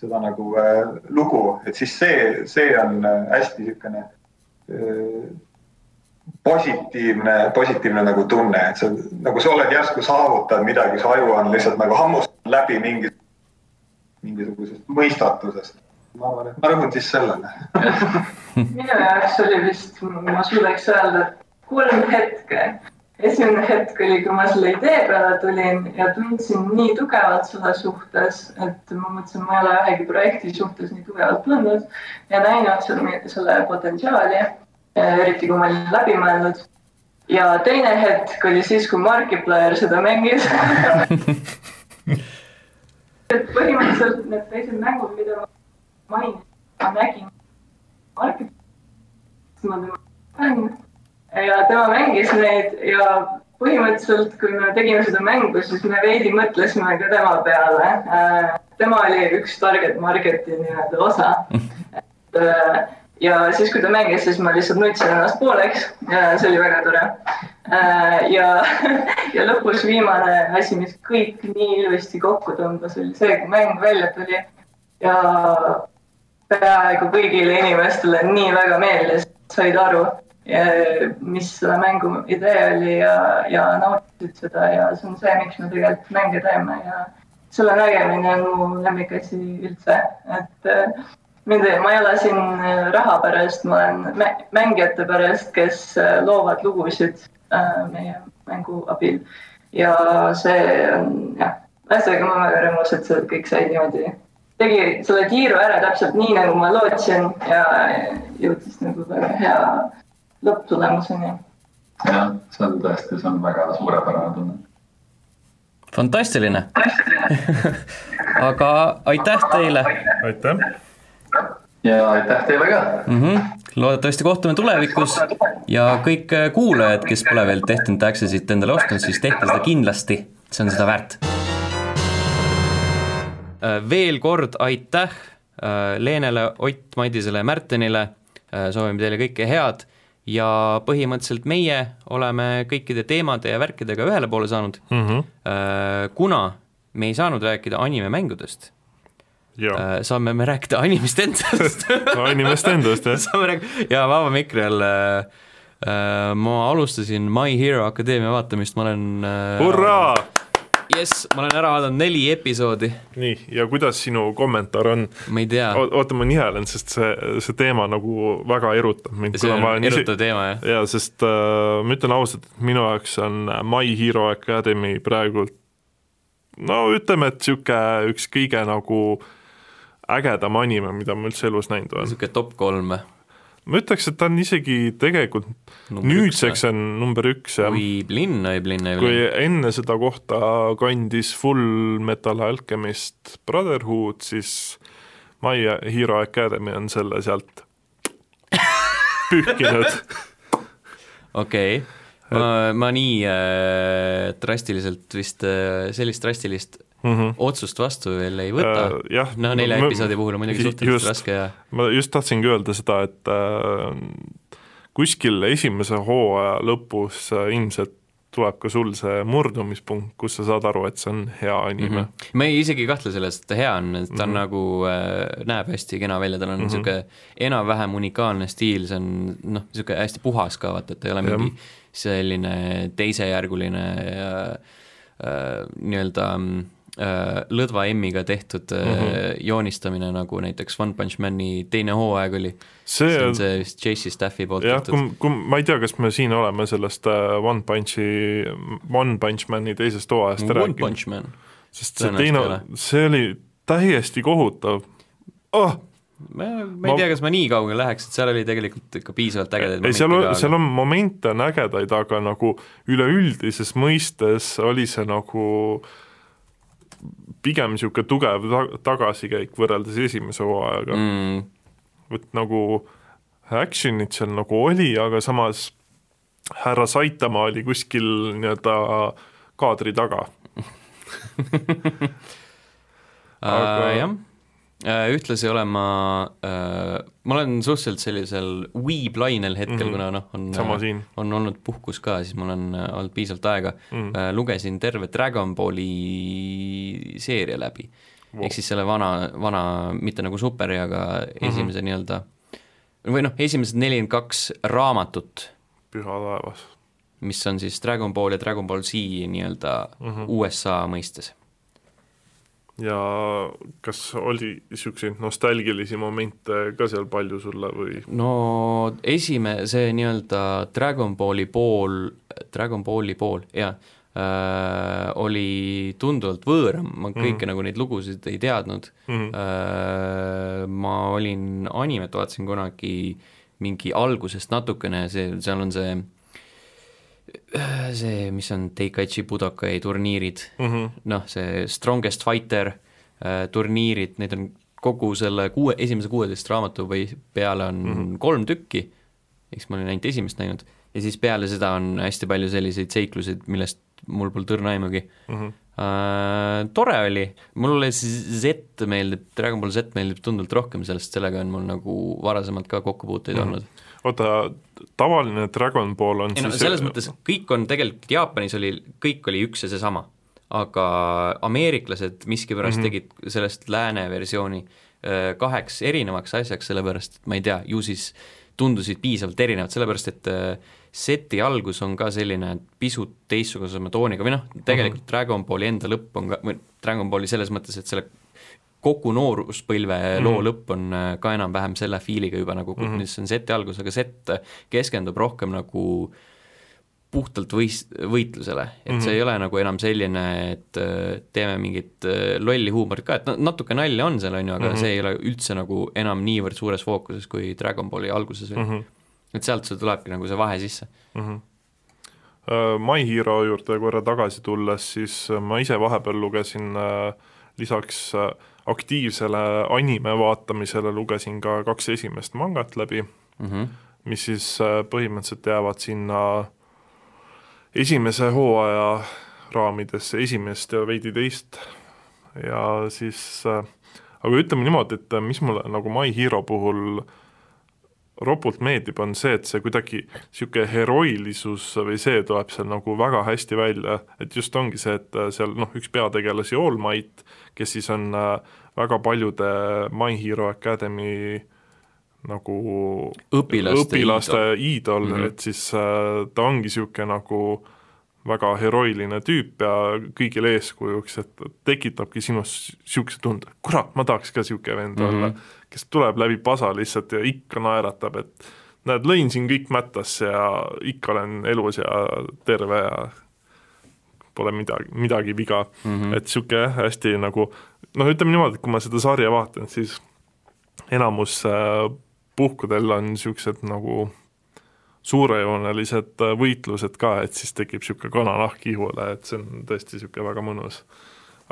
seda nagu äh, lugu, et siis see, see on äh, hästi niisugune äh, positiivne, positiivne nagu tunne, et sa nagu sa oled järsku saavutanud midagi, su aju on lihtsalt nagu hammustanud läbi mingi, mingisugusest mõistatusest. ma arvan, et ma rõhun siis sellele *laughs* minu jaoks oli vist, ma suudaks öelda, kolm hetke. esimene hetk oli, kui ma selle idee peale tulin ja tundsin nii tugevalt selle suhtes, et ma mõtlesin, ma ei ole ühegi projekti suhtes nii tugevalt tundnud ja näinud selle, selle potentsiaali, eriti kui ma olin läbi mõelnud. ja teine hetk oli siis, kui Markiplier seda mängis *laughs* et põhimõtteliselt need teised mängud, mida ma mainisin, ma nägin Markiplierit, ma tema fänn ja tema mängis neid ja põhimõtteliselt, kui me tegime seda mängu, siis me veidi mõtlesime ka tema peale. tema oli üks target market'i nii-öelda osa. *laughs* ja siis, kui ta mängis, siis ma lihtsalt nutsin ennast pooleks. Ja see oli väga tore. ja, *laughs* ja lõpus viimane asi, mis kõik nii ilusti kokku tõmbas, oli see, kui mäng välja tuli. Ja peaaegu kõigile inimestele nii väga meeldis, said aru mis selle mängu idee oli ja, ja nautisid seda. Ja see on see, miks me tegelikult mänge teeme. Ja selle nägemine on mu lemmikasi üldse, et äh, mind, ma ei ole siin äh, raha pärast, ma olen mängijate pärast, kes äh, loovad lugusid meie mängu abil. ja see on jah, ühesõnaga ma olen väga rõõmus, et see kõik sai niimoodi, tegi selle tiiru ära täpselt nii, nagu ma lootsin ja jõudis nagu väga hea lõpptulemuseni. jah, see on tõesti, see on väga suurepärane tunne. fantastiline *laughs* aga aitäh teile. aitäh. Ja aitäh teile ka mm. -hmm. loodetavasti kohtume tulevikus ja kõik kuulajad, kes pole veel Tehtent Accessit endale ostnud, siis tehke seda kindlasti, see on seda väärt. veel kord aitäh Leenele, Ott Madisele ja Märtenile, soovime teile kõike head ja põhimõtteliselt meie oleme kõikide teemade ja värkidega ühele poole saanud mm. -hmm. kuna me ei saanud rääkida animemängudest, ja, saame me rääkida animist endast *laughs* animest endast jah. saame rääkida ja Vaba Mikri all äh, ma alustasin My Hero Academia vaatamist, ma olen äh, hurraa! jess, ma olen ära vaadanud neli episoodi. nii, ja kuidas sinu kommentaar on? ma ei tea. oota, ma nihelen, sest see, see teema nagu väga erutab mind. see on erutav teema, jah? jaa, sest äh, ma ütlen ausalt, et minu jaoks on My Hero Academy praegult no ütleme, et niisugune üks kõige nagu ägedam anime, mida ma üldse elus näinud olen. niisugune top kolm või? ma ütleks, et ta on isegi tegelikult number nüüdseks on number üks, jah. võib linna, võib linna, võib kui enne seda kohta kandis Full Metal Alchemist Brotherhood, siis My Hero Academy on selle sealt *laughs* pühkinud. okei okay. ma, ma nii äh, drastiliselt vist äh,, sellist drastilist mm -hmm. otsust vastu veel ei võta äh,. jah, no nelja ma, episoodi puhul on muidugi suhteliselt just, raske ja ma just tahtsingi öelda seda, et äh, kuskil esimese hooaja lõpus äh, ilmselt tuleb ka sul see murdumispunkt, kus sa saad aru, et see on hea anime mm. -hmm. ma ei isegi kahtle selles, et ta hea on, et ta on mm -hmm. nagu äh,, näeb hästi kena välja, tal on niisugune mm -hmm. enam-vähem unikaalne stiil, see on noh, niisugune hästi puhas ka, vaata, et ta ei ole ja. mingi selline teisejärguline äh, äh, nii-öelda äh, lõdva M-iga tehtud mm -hmm. joonistamine, nagu näiteks One Punch Mani teine hooaeg oli. see on see vist Chasey Staffi poolt jah, kui, kui ma ei tea, kas me siin oleme sellest One Punchi, One Punch Mani teisest hooajast One rääkinud. Sest see teine, see oli täiesti kohutav oh! ma, ma ei tea, kas ma nii kaugele läheks, et seal oli tegelikult ikka piisavalt ägedaid ei, seal on, seal on momente on ägedaid, aga nagu üleüldises mõistes oli see nagu pigem niisugune tugev ta-, tagasikäik võrreldes esimese hooajaga. Mm.. et nagu action'it seal nagu oli, aga samas härra Saitama oli kuskil nii-öelda kaadri taga. *laughs* Aga uh, jah. Äh, ühtlasi olen ma äh,, ma olen suhteliselt sellisel weeb-lainel hetkel mm, -hmm. kuna noh, on, äh, on olnud puhkus ka, siis mul on äh, olnud piisavalt aega mm, -hmm. lugesin terve Dragon Balli seeria läbi ehk siis selle vana, vana, mitte nagu superi, aga esimese mm -hmm. nii-öelda või noh, esimesed nelikümmend kaks raamatut, püha taevas mis on siis Dragon Ball ja Dragon Ball Z nii-öelda mm -hmm. USA mõistes ja kas oli niisuguseid nostalgilisi momente ka seal palju sulle või? no esime-, see nii-öelda Dragon Balli pool, Dragon Balli pool, jaa äh,, oli tunduvalt võõram, ma kõike mm -hmm. nagu neid lugusid ei teadnud mm, -hmm. äh, ma olin, animet vaatasin kunagi mingi algusest natukene, see, seal on see see, mis on Teikaichi Budokai turniirid mm -hmm. noh, see Strongest Fighter äh, turniirid, neid on kogu selle kuue, esimese kuueteist raamatu või peale on mm -hmm. kolm tükki, eks ma olin ainult esimest näinud, ja siis peale seda on hästi palju selliseid seikluseid, millest mul pole tõrna aimugi mm. -hmm. Äh, tore oli, mulle Z meeldib, Dragon Ball Z meeldib tunduvalt rohkem, sellest sellega on mul nagu varasemalt ka kokkupuuteid mm -hmm. olnud oota, tavaline Dragon Ball on ei no siis selles mõttes kõik on tegelikult, Jaapanis oli, kõik oli üks ja seesama, aga ameeriklased miskipärast mm -hmm. tegid sellest lääne versiooni äh, kaheks erinevaks asjaks, sellepärast et ma ei tea, ju siis tundusid piisavalt erinevad, sellepärast et äh, seti algus on ka selline pisut teistsugusema tooniga või noh, tegelikult mm -hmm. Dragon Balli enda lõpp on ka, või Dragon Balli selles mõttes, et selle kogu nooruspõlve mm loo lõpp on äh, ka enam-vähem selle fiiliga juba nagu mm, -hmm. mis on seti algus, aga set keskendub rohkem nagu puhtalt võis-, võitlusele, et mm -hmm. see ei ole nagu enam selline, et äh, teeme mingit äh, lolli huumorit ka, et no natuke nalja on seal, on ju, aga mm -hmm. see ei ole üldse nagu enam niivõrd suures fookuses, kui Dragon Balli alguses oli mm. -hmm. et sealt see tulebki nagu see vahe sisse mm. -hmm. My Hero juurde korra tagasi tulles, siis ma ise vahepeal lugesin lisaks äh, aktiivsele anime vaatamisele lugesin ka kaks esimest mangat läbi mm, -hmm. mis siis äh, põhimõtteliselt jäävad sinna esimese hooaja raamidesse, esimest ja veidi teist. ja siis, äh, aga ütleme niimoodi, et mis mulle nagu My Hero puhul ropult meeldib, on see, et see kuidagi niisugune heroilisus või see tuleb seal nagu väga hästi välja, et just ongi see, et seal noh, üks peategelasi All Might, kes siis on äh, väga paljude My Hero Academy nagu õpilaste, õpilaste iidol mm, -hmm. et siis äh, ta ongi niisugune nagu väga heroiline tüüp ja kõigile eeskujuks, et tekitabki sinus niisuguse tunde, kurat, ma tahaks ka niisugune vend mm -hmm. olla, kes tuleb läbi pasa lihtsalt ja ikka naeratab, et näed, lõin siin kõik mättasse ja ikka olen elus ja terve ja pole midagi, midagi viga mm, -hmm. et niisugune hästi nagu noh, ütleme niimoodi, et kui ma seda sarja vaatan, siis enamus äh, puhkudel on niisugused nagu suurejoonelised äh, võitlused ka, et siis tekib niisugune kananahk ihule, et see on tõesti niisugune väga mõnus.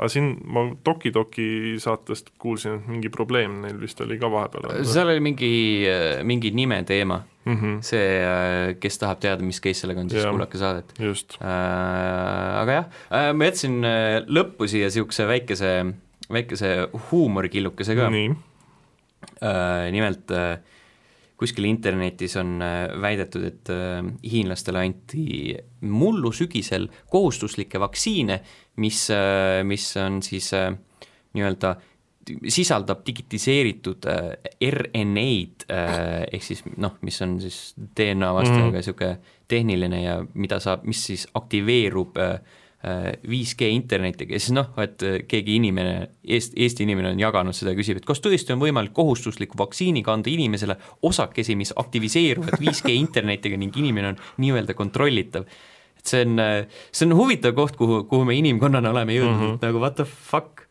Aga siin ma Toki Toki saatest kuulsin, et mingi probleem neil vist oli ka vahepeal. seal oli mingi, äh, mingi nime teema mm, -hmm. see, kes tahab teada, mis case sellega on, siis kuulake saadet. just äh,. Aga jah äh,, ma jätsin lõppu siia niisuguse väikese väikese huumorikillukese ka. Äh, nimelt äh, kuskil internetis on äh, väidetud, et hiinlastele anti mullu sügisel kohustuslikke vaktsiine, mis, mis on siis nii-öelda sisaldab digitiseeritud RNA-d ehk siis noh, mis on siis DNA vastajaga niisugune mm -hmm. tehniline ja mida saab, mis siis aktiveerub äh, 5G äh, internetiga ja siis noh, et äh, keegi inimene, Eesti, Eesti inimene on jaganud seda ja küsib, et kas tõesti on võimalik kohustuslikku vaktsiini kanda inimesele osakesi, mis aktiviseeruvad 5G *laughs* internetiga ning inimene on nii-öelda kontrollitav. Et see on, äh, see on huvitav koht, kuhu, kuhu me inimkonnana oleme jõudnud mm, -hmm. nagu what the fuck,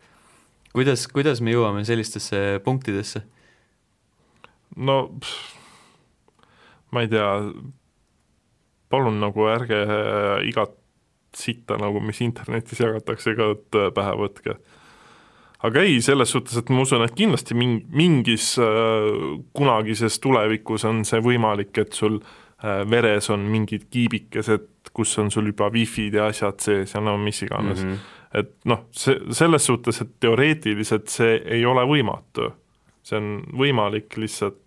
kuidas, kuidas me jõuame sellistesse punktidesse? no pff, ma ei tea, palun nagu ärge igat sitta nagu, mis internetis jagatakse, ka pähe võtke. aga ei, selles suhtes, et ma usun, et kindlasti ming-, mingis äh, kunagises tulevikus on see võimalik, et sul äh, veres on mingid kiibikesed, kus on sul juba wifi'd ja asjad sees ja no mis iganes mm. -hmm. et noh, see, selles suhtes, et teoreetiliselt see ei ole võimatu. see on võimalik, lihtsalt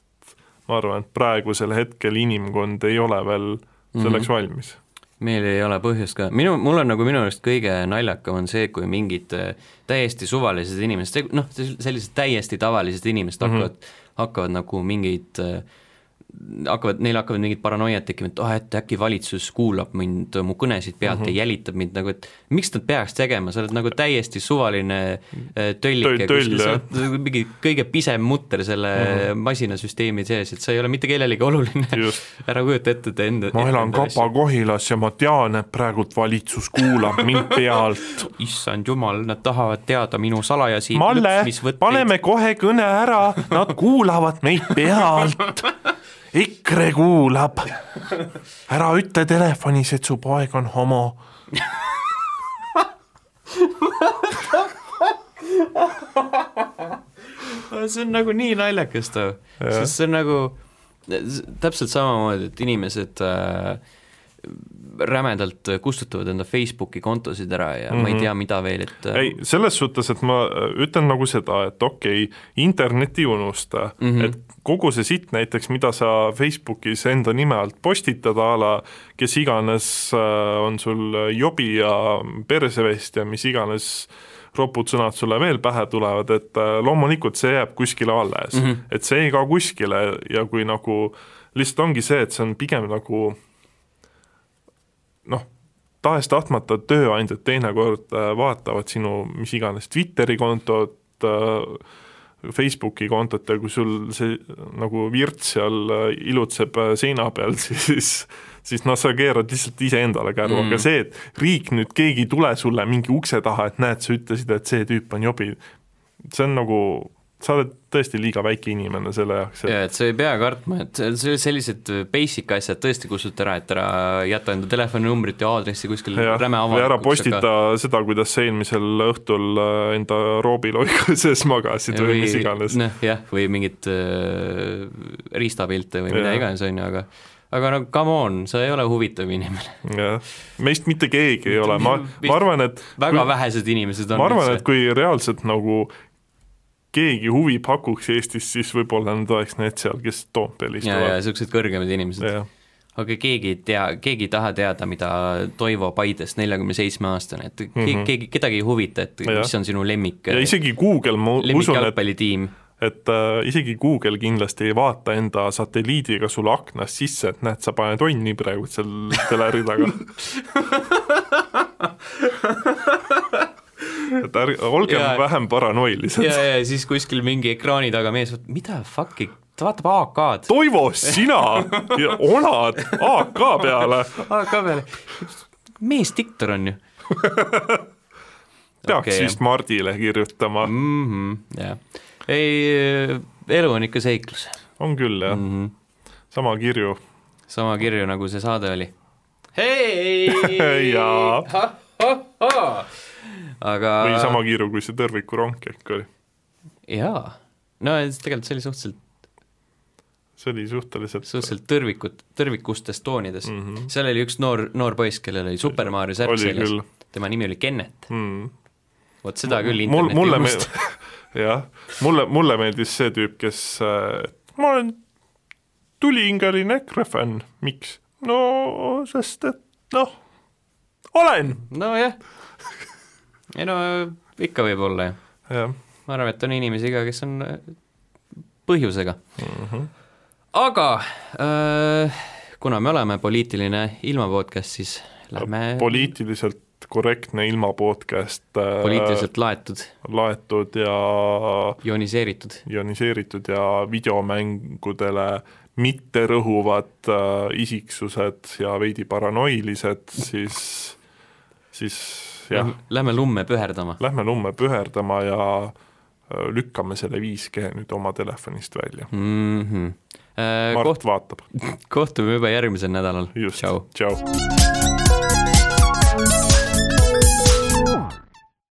ma arvan, et praegusel hetkel inimkond ei ole veel selleks mm -hmm. valmis meil ei ole põhjust ka, minu, mul on nagu minu arust kõige naljakam on see, kui mingid äh, täiesti suvalised inimesed, noh, sellised täiesti tavalised inimesed hakkavad mm, -hmm. hakkavad nagu mingeid äh, hakkavad, neil hakkavad mingid paranoiad tekkima, et ah, et äkki valitsus kuulab mind, mu kõnesid pealt mm Mhm. -hmm. ja jälitab mind nagu, et miks nad peaks tegema, sa oled nagu täiesti suvaline äh, töllike Töll- töll, kuskil, sa oled nagu mingi kõige pisem mutter selle mm -hmm. masinasüsteemi sees, et sa ei ole mitte kellelegi oluline *laughs* ära kujuta ette, et enda ma elan. Kapa-Kohilas ja ma tean, et praegult valitsus kuulab mind *laughs* pealt. issand jumal, nad tahavad teada minu salajasi Malle, paneme kohe kõne ära, nad kuulavad meid pealt. *laughs* EKRE kuulab. ära ütle telefonis, et su poeg on homo. see on nagu nii naljakas too, sest see on nagu täpselt samamoodi, et inimesed äh, rämedalt kustutavad enda Facebooki kontosid ära ja mm -hmm. ma ei tea, mida veel, et äh, ei, selles suhtes, et ma ütlen nagu seda, et okei okay,, internetti ei unusta mm, Mhm. -hmm. et kogu see sitt näiteks, mida sa Facebookis enda nime alt postitad a la kes iganes äh, on sul jobi ja persevest ja mis iganes ropud sõnad sulle veel pähe tulevad, et äh, loomulikult see jääb kuskile alles mm, -hmm. et see ei kao kuskile ja kui nagu lihtsalt ongi see, et see on pigem nagu noh, tahes-tahtmata tööandjad teinekord äh, vaatavad sinu mis iganes Twitteri kontot, Facebooki kontot ja kui sul see nagu virts seal äh, ilutseb äh, seina peal, *laughs* siis siis noh, sa keerad lihtsalt iseendale käru mm., aga see, et riik nüüd, keegi ei tule sulle mingi ukse taha, et näed, sa ütlesid, et see tüüp on jobi, see on nagu, sa oled tõesti liiga väike inimene selle jaoks, et ja et sa ei pea kartma, et sellised basic asjad tõesti kustuta ära, et ära jäta enda telefoninumbrit ja aadressi kuskil jah, räme või ära avalikuks, postita aga- seda, kuidas sa eelmisel õhtul äh, enda roobiloigu sees *laughs* magasid või mis iganes. noh jah, või mingit äh, riistapilte või mida iganes, on ju, aga aga no come on, sa ei ole huvitav inimene. jah, meist mitte keegi ei ole, ma, ma arvan, et väga kui, vähesed inimesed on ma arvan, et kui reaalselt nagu keegi huvi pakuks Eestis, siis võib-olla need oleks need seal, kes Toompeal ja, ja istuvad. niisugused kõrgemad inimesed. aga keegi ei tea, keegi ei taha teada, mida Toivo Paidest, neljakümne seitsme aastane, et mm, -hmm. keegi, kedagi ei huvita, et Jah. mis on sinu lemmik, ja isegi Google, ma usun, et et äh, isegi Google kindlasti ei vaata enda satelliidiga sulle aknast sisse, et näed, sa paned onni praegu seal teleri taga *laughs* et ärge, olgem Ja- vähem paranoilised. ja, ja siis kuskil mingi ekraani taga mees, mida fuck'i, ta vaatab AK-d. Toivo, sina ja onad AK peale, AK peale, mees diktor on ju. *laughs* peaks Okei, vist Mardile kirjutama mm., mm. -hmm, jah, ei, elu on ikka seiklus on küll jah mm, mm. -hmm. -hmm. sama kirju sama kirju, nagu see saade oli. *laughs* hei Jaa. Aga või sama kirju, kui see tõrvikurong äkki oli. jaa, no tegelikult see oli suhteliselt, see oli suhteliselt suhteliselt tõrvikut, tõrvikustest toonidest mm. -hmm. seal oli üks noor, noor poiss, kellel oli Super Mario särk seljas küll., tema nimi oli Kennet, mm. vot seda küll mul, internet mulle ei unusta., jah, mulle, mulle meeldis see tüüp, kes äh,, ma olen tulihingeline EKRE fänn, miks? no sest et noh, olen, nojah, ei no ikka võib olla ju, ma arvan, et on inimesi ka, kes on äh, põhjusega mm -hmm. aga äh, kuna me oleme poliitiline ilma podcast, siis lähme poliitiliselt korrektne ilma podcast äh, poliitiliselt laetud, laetud ja ioniseeritud. ioniseeritud ja videomängudele mitte rõhuvad äh, isiksused ja veidi paranoilised, siis, siis jah, Lähme lumme püherdama. lähme lumme püherdama ja äh, lükkame selle 5G nüüd oma telefonist välja. Mm -hmm. Mart koht-, vaatab, *laughs* kohtume juba järgmisel nädalal. just, tšau.